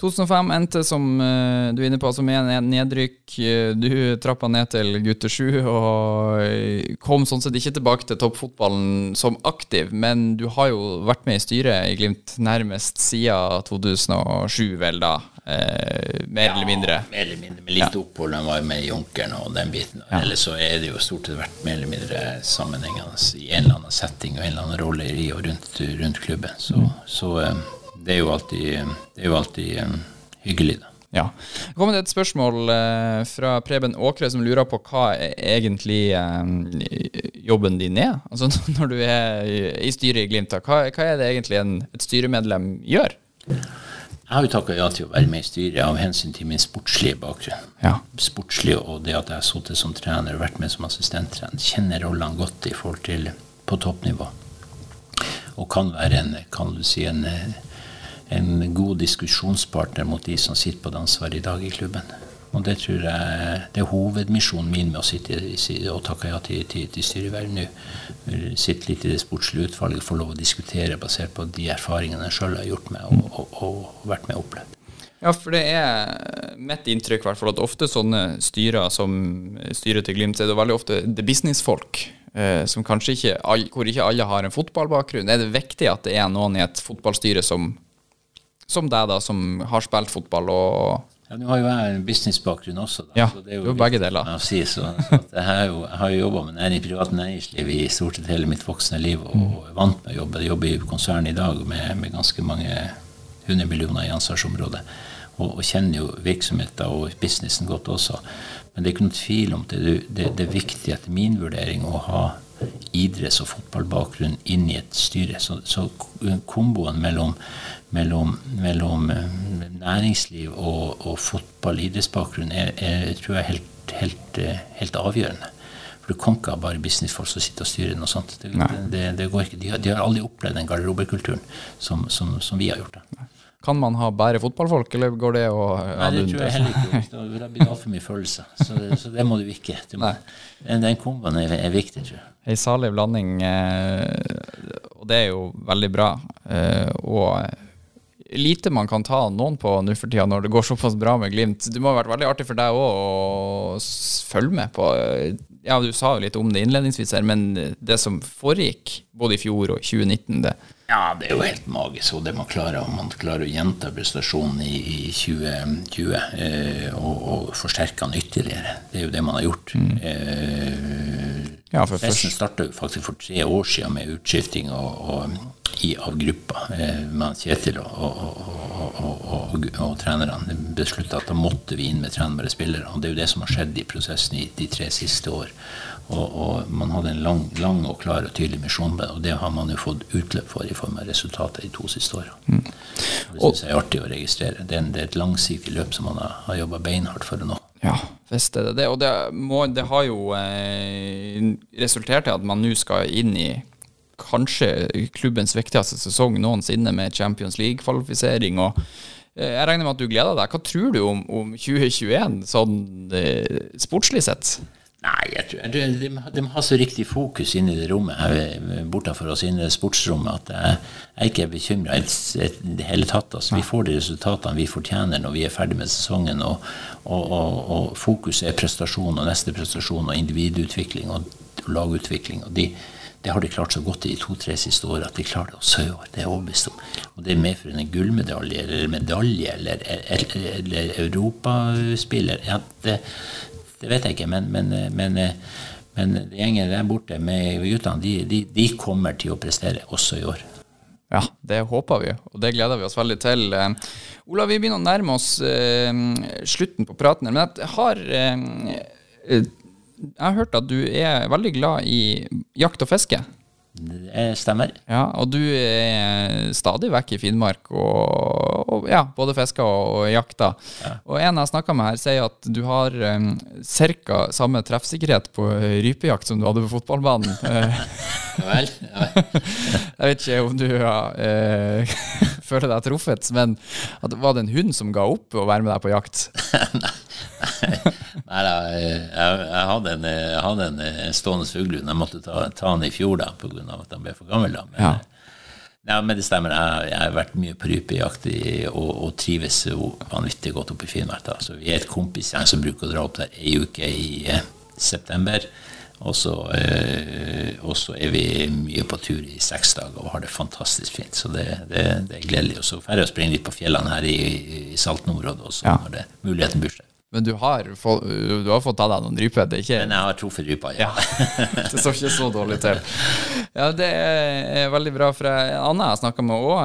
2005 endte, som uh, du er inne på, altså med nedrykk. Eh, du trappa ned til gutte 7 og eh, kom sånn sett ikke tilbake til toppfotballen som aktiv, men du har jo vært med i styret i Glimt nærmest siden 2007, vel da? Eh, mer ja, eller mindre? mer eller mindre. Med litt ja. opphold. Han var med i Junkeren og den biten. Ja. Ellers så er det jo stort sett vært mer eller mindre sammenhengende i en eller annen setting og en eller annen rolle i og rundt, rundt klubben. Så, mm. så det er jo alltid, det er jo alltid um, hyggelig, da. Ja. Det kommer et spørsmål uh, fra Preben Åkre som lurer på hva egentlig um, jobben din er. Altså Når du er i, i styret i Glimt, hva, hva, er det egentlig en, et styremedlem gjør? Jeg har jo takka ja til å være med i styret av hensyn til min sportslige bakgrunn. Ja. Sportslig og det at jeg har sittet som trener og vært med som assistenttrener. Kjenner rollene godt i forhold til på toppnivå. Og kan være en, kan du si, en en god diskusjonspartner mot de som sitter på det ansvaret i dag i klubben. Og det tror jeg det er hovedmisjonen min med å sitte og takke ja til, til, til styreverv nå. Sitte litt i det sportslige utvalget, få lov å diskutere basert på de erfaringene jeg sjøl har gjort med og, og, og, vært med og opplevd. Ja, for det er mitt inntrykk hvert at ofte sånne styrer som styret til Glimt, er det veldig ofte det businessfolk. Eh, som kanskje ikke, hvor ikke alle har en fotballbakgrunn. Er det viktig at det er noen i et fotballstyre som som deg, da, som har spilt fotball og ja, Nå har jo jeg en businessbakgrunn også. Da, ja, så det er jo begge deler. Si, så, så jeg, har jo, jeg har jo jobba med næring, privat næringsliv i stort sett hele mitt voksne liv og, og er vant med å jobbe. Jeg jobber i konsern i dag med, med ganske mange hundre millioner i ansvarsområdet. Og, og, kjenner jo virksomheten og businessen godt også. Men det er ikke noen tvil om det. Det, det er viktig etter min vurdering å ha idretts- og fotballbakgrunn inn i et styre. Så, så komboen mellom, mellom, mellom eh, næringsliv og, og fotball, idrettsbakgrunn, er, er, tror jeg helt, helt, eh, helt, avgjørende. For du kan ikke ha bare businessfolk som sitter og styrer noe sånt. Det, det, det går ikke. De har, de har, aldri opplevd den garderobekulturen som, som, som, vi har gjort. det. Kan man ha bare fotballfolk, eller går det å Nei, det tror jeg heller ikke. Det blir altfor mye følelser. Så, så, det må du ikke. Du må, den, den komboen er, er, viktig, tror jeg. Ei salig blanding, eh, og det er jo veldig bra. Eh, og lite man kan ta noen på nå for tida når det går såpass bra med Glimt. Det må ha vært veldig artig for deg òg å følge med på Ja, du sa jo litt om det innledningsvis her, men det som foregikk både i fjor og 2019, det ja, det er jo helt magisk. Og det man klarer, om man klarer å gjenta prestasjonen i, i 2020 eh, og, og forsterke den ytterligere. Det er jo det man har gjort. Mm. Eh, ja, for Festen starta faktisk for tre år siden med utskifting og, og, i, av gruppa eh, med Kjetil og, og trenerne. Beslutta at da måtte vi inn med trenbare spillere. Og det er jo det som har skjedd i prosessen i de tre siste år. Og, og, man hadde en lang, lang, og klar og tydelig misjon med det, og det har man jo fått utløp for i form av resultater de to siste årene. Mm. Det syns jeg er artig å registrere. Det er, en, det er et langsiktig løp som man har, har jobba beinhardt for å nå. Ja, visst er det det. Og det, må, det har jo eh, resultert i at man nå skal inn i kanskje klubbens viktigste sesong noensinne med Champions League-kvalifisering. og eh, jeg regner med at du gleder deg. Hva tror du om, om 2021, sånn eh, sportslig sett? Nei, jeg tror, de, de, har så riktig fokus inne i det rommet her bortenfor oss inne i sportsrommet at jeg, jeg ikke er bekymra i det hele tatt. Altså, vi får de resultatene vi fortjener når vi er ferdig med sesongen. Og, og, og, og fokuset er prestasjon og neste prestasjon og individutvikling og lagutvikling. og de, det har de klart så godt i de to-tre siste årene at de klarer det også i år. Det er jeg overbevist om. Og det medfører en gullmedalje eller medalje eller, eller, eller europaspiller ja, det, det vet jeg ikke, men, men, men, men gjengen der borte med guttene, de, de, de, kommer til å prestere også i år. Ja, det håper vi, og det gleder vi oss veldig til. Ola, Olav, vi begynner å nærme oss eh, slutten på praten her, men jeg har eh, Jeg har hørt at du er veldig glad i jakt og fiske. Det stemmer. Ja, Og du er stadig vekk i Finnmark og, og ja, både fisker og, og jakta. Og en jeg snakka med her, sier at du har um, ca. samme treffsikkerhet på rypejakt som du hadde på fotballbanen. Eh, Ja vel? Ja, vel. jeg vet ikke om du ja, uh, føler deg truffet, men at, var det en hund som ga opp å være med deg på jakt? Nei da, jeg, jeg hadde en, jeg hadde en, en stående fuglehund. Jeg måtte ta, ta den i fjor da, pga. at han ble for gammel. da. Men, Ja. Nei, men det stemmer. Jeg, jeg har vært mye på rypejakt og, og trives vanvittig godt oppe i Finnmark. da. Så vi er et kompisgjeng som bruker å dra opp der ei uke i eh, september. Og så, eh, er vi mye på tur i seks dager og har det fantastisk fint. Så det, det, det er gledelig. Og så drar vi og springer litt på fjellene her i, i Salten-området også Ja. når det muligheten byr seg. Men du har, fått, du har fått tatt deg noen ryper? Det ikke Men jeg har truffet rypa, ja. det står ikke så dårlig til. Ja, det er veldig bra. For en annen jeg snakka med òg,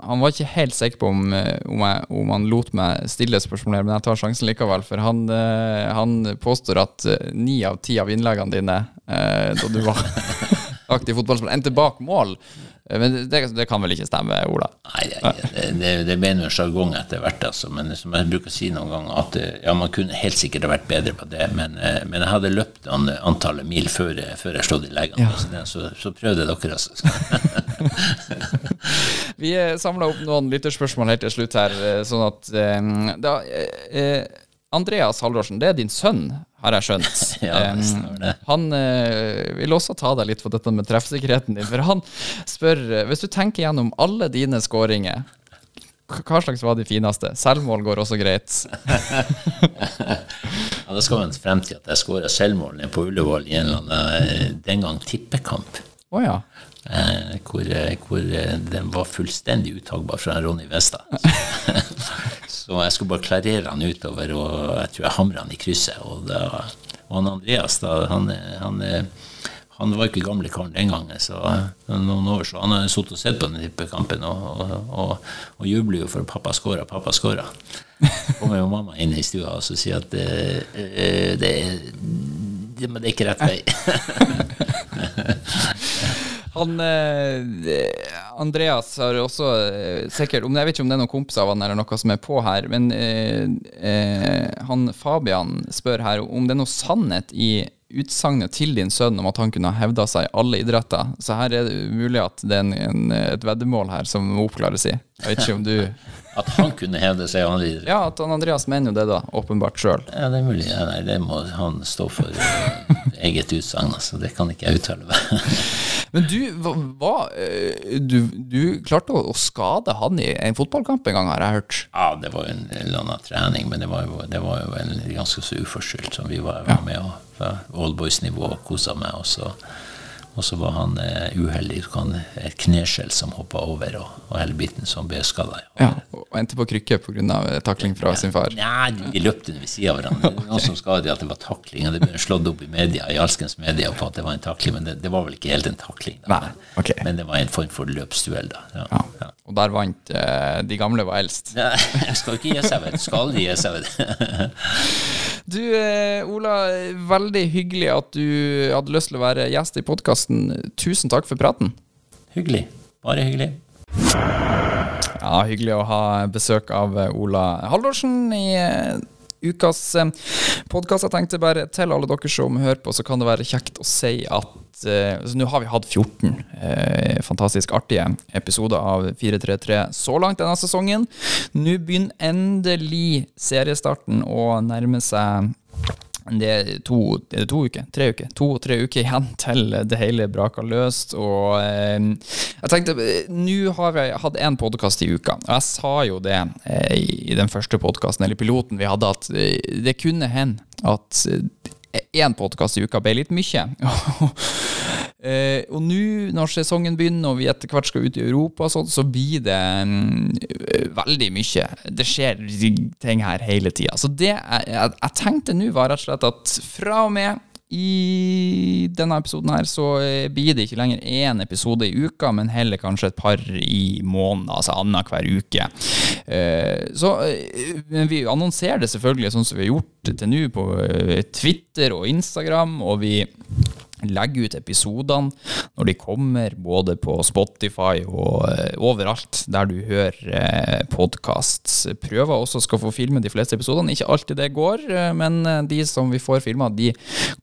han var ikke helt sikker på om, eh, om, jeg, om han lot meg stille spørsmålet, men jeg tar sjansen likevel. For han, eh, han påstår at eh, ni av ti av innleggene dine eh, da du var aktiv fotballspiller, endte bak mål. Eh, Men det, det kan vel ikke stemme, Ola? Nei, det, det, det, ble noe sjargong etter hvert, altså. Men som jeg bruker å si noen ganger, at eh, ja, man kunne helt sikkert ha vært bedre på det, men, eh, men jeg hadde løpt an, antallet mil før, før jeg slått i leggene. Ja. Så, det- så, så prøvde dere, altså. Vi samla opp noen lytterspørsmål helt til slutt her, sånn at da, Andreas Haldorsen, det er din sønn, har jeg skjønt. Ja, Eh, han eh, vil også ta deg litt på dette med treffsikkerheten din, for han spør eh, Hvis du tenker gjennom alle dine skåringer, hva slags var de fineste? Selvmål går også greit. Ja, da skal man frem til at jeg skåra selvmål på Ullevål i en eller annen den gang tippekamp. Oh, ja. Eh, hvor, eh, hvor eh, den var fullstendig uttagbar fra Ronny Westad. så jeg skulle bare klarere han utover, og jeg tror jeg hamra han i krysset. Og, da, og han Andreas, da, han, han, han var ikke gamle karen den gangen, så noen år så han har sittet og sett på den tippekampen og, og, og, og jubler jo for pappa scora, pappa scora. Så kommer jo mamma inn i stua og så sier at eh, eh, det, er, men det er ikke rett vei. Han eh, Andreas har også eh, sikkert om, Jeg vet ikke om det er noen kompiser av han eller noe som er på her, men eh, eh, han Fabian spør her om det er noe sannhet i utsagnet til din sønn om at han kunne ha hevda seg i alle idretter. Så her er det mulig at det er en, en, et veddemål her som må oppklares i. Jeg vet ikke om du At han kunne hevde seg andre lider. Ja, at han Andreas mener jo det, da. Åpenbart sjøl. Ja, det er mulig. Ja, nei, det må han stå for eget utsagn. Altså. Det kan ikke jeg uttale meg. Men du, hva, eh, du, du klarte å skade han i en fotballkamp en gang, har jeg hørt. Ja, det var jo en eller annen trening, men det var jo, det var jo en ganske så uforskyldt. Som vi var, var med og oldboys-nivå og kosa meg. Og så, og så var han eh, uheldig. Han, et kneskjell som hoppa over, og, og hele biten som ble skada. Ja, og endte på krykke pga. takling fra sin far. Nei, de løpte ved sida av hverandre. Var Noen som skadet at det var takling, og det ble slått opp i media, i alskens media på at det var en takling, men det, det var vel ikke helt en takling. Da. Nei, ok. Men det var en form for løpsduell, da. Ja. Ja. Ja. Og der vant eh, De gamle var eldst. Nei, skal ikke gi seg, vet. Skal de gi seg, vet du. Eh, Ola, veldig hyggelig at du hadde lyst til å være gjest i podkasten. Tusen takk for praten. Hyggelig. Bare hyggelig. Ja, hyggelig å ha besøk av eh, Ola Haldorsen i eh, ukas podkast. Jeg tenkte bare til alle dere som hører på, så kan det være kjekt å si at eh, så Nå har vi hatt 14 eh, fantastisk artige episoder av 433 så langt denne sesongen. Nå begynner endelig seriestarten å nærme seg det er to, er det to uker, tre uker, to-tre uker igjen til det hele braker løst. Og eh, jeg tenkte, eh, nå har vi hatt én podkast i uka, og jeg sa jo det eh, i den første podkasten, eller piloten vi hadde, at eh, det kunne hende at én podkast i uka ble litt mye. Uh, og nå når sesongen begynner og vi etter hvert skal ut i Europa, og så blir det um, veldig mye. Det skjer ting her hele tida. Så det jeg, jeg tenkte nå, var rett og slett at fra og med i denne episoden her så eh, blir det ikke lenger én episode i uka, men heller kanskje et par i måneden, altså annenhver uke. Eh, så eh, vi annonserer det selvfølgelig sånn som vi har gjort til nå på Twitter og Instagram, og vi legge ut episodene når de kommer, både på Spotify og eh, overalt der du hører eh, podkast. Prøver også skal få filme de fleste episodene. Ikke alltid det går, eh, men de som vi får filma, de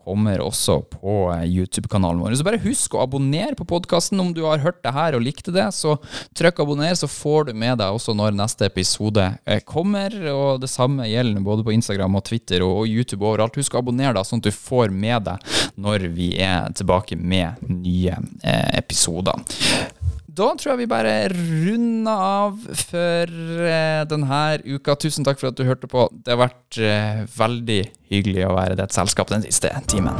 kommer også på YouTube-kanalen vår. Så bare husk å abonnere på podkasten om du har hørt det her og likte det. Så trykk abonner, så får du med deg også når neste episode kommer. Og det samme gjelder både på Instagram og Twitter og, YouTube overalt. Husk å abonnere, da, sånn at du får med deg når vi er tilbake med nye eh, episoder. Da tror jeg vi bare runder av for eh, denne uka. Tusen takk for at du hørte på. Det har vært eh, veldig hyggelig å være i ditt selskap den siste timen.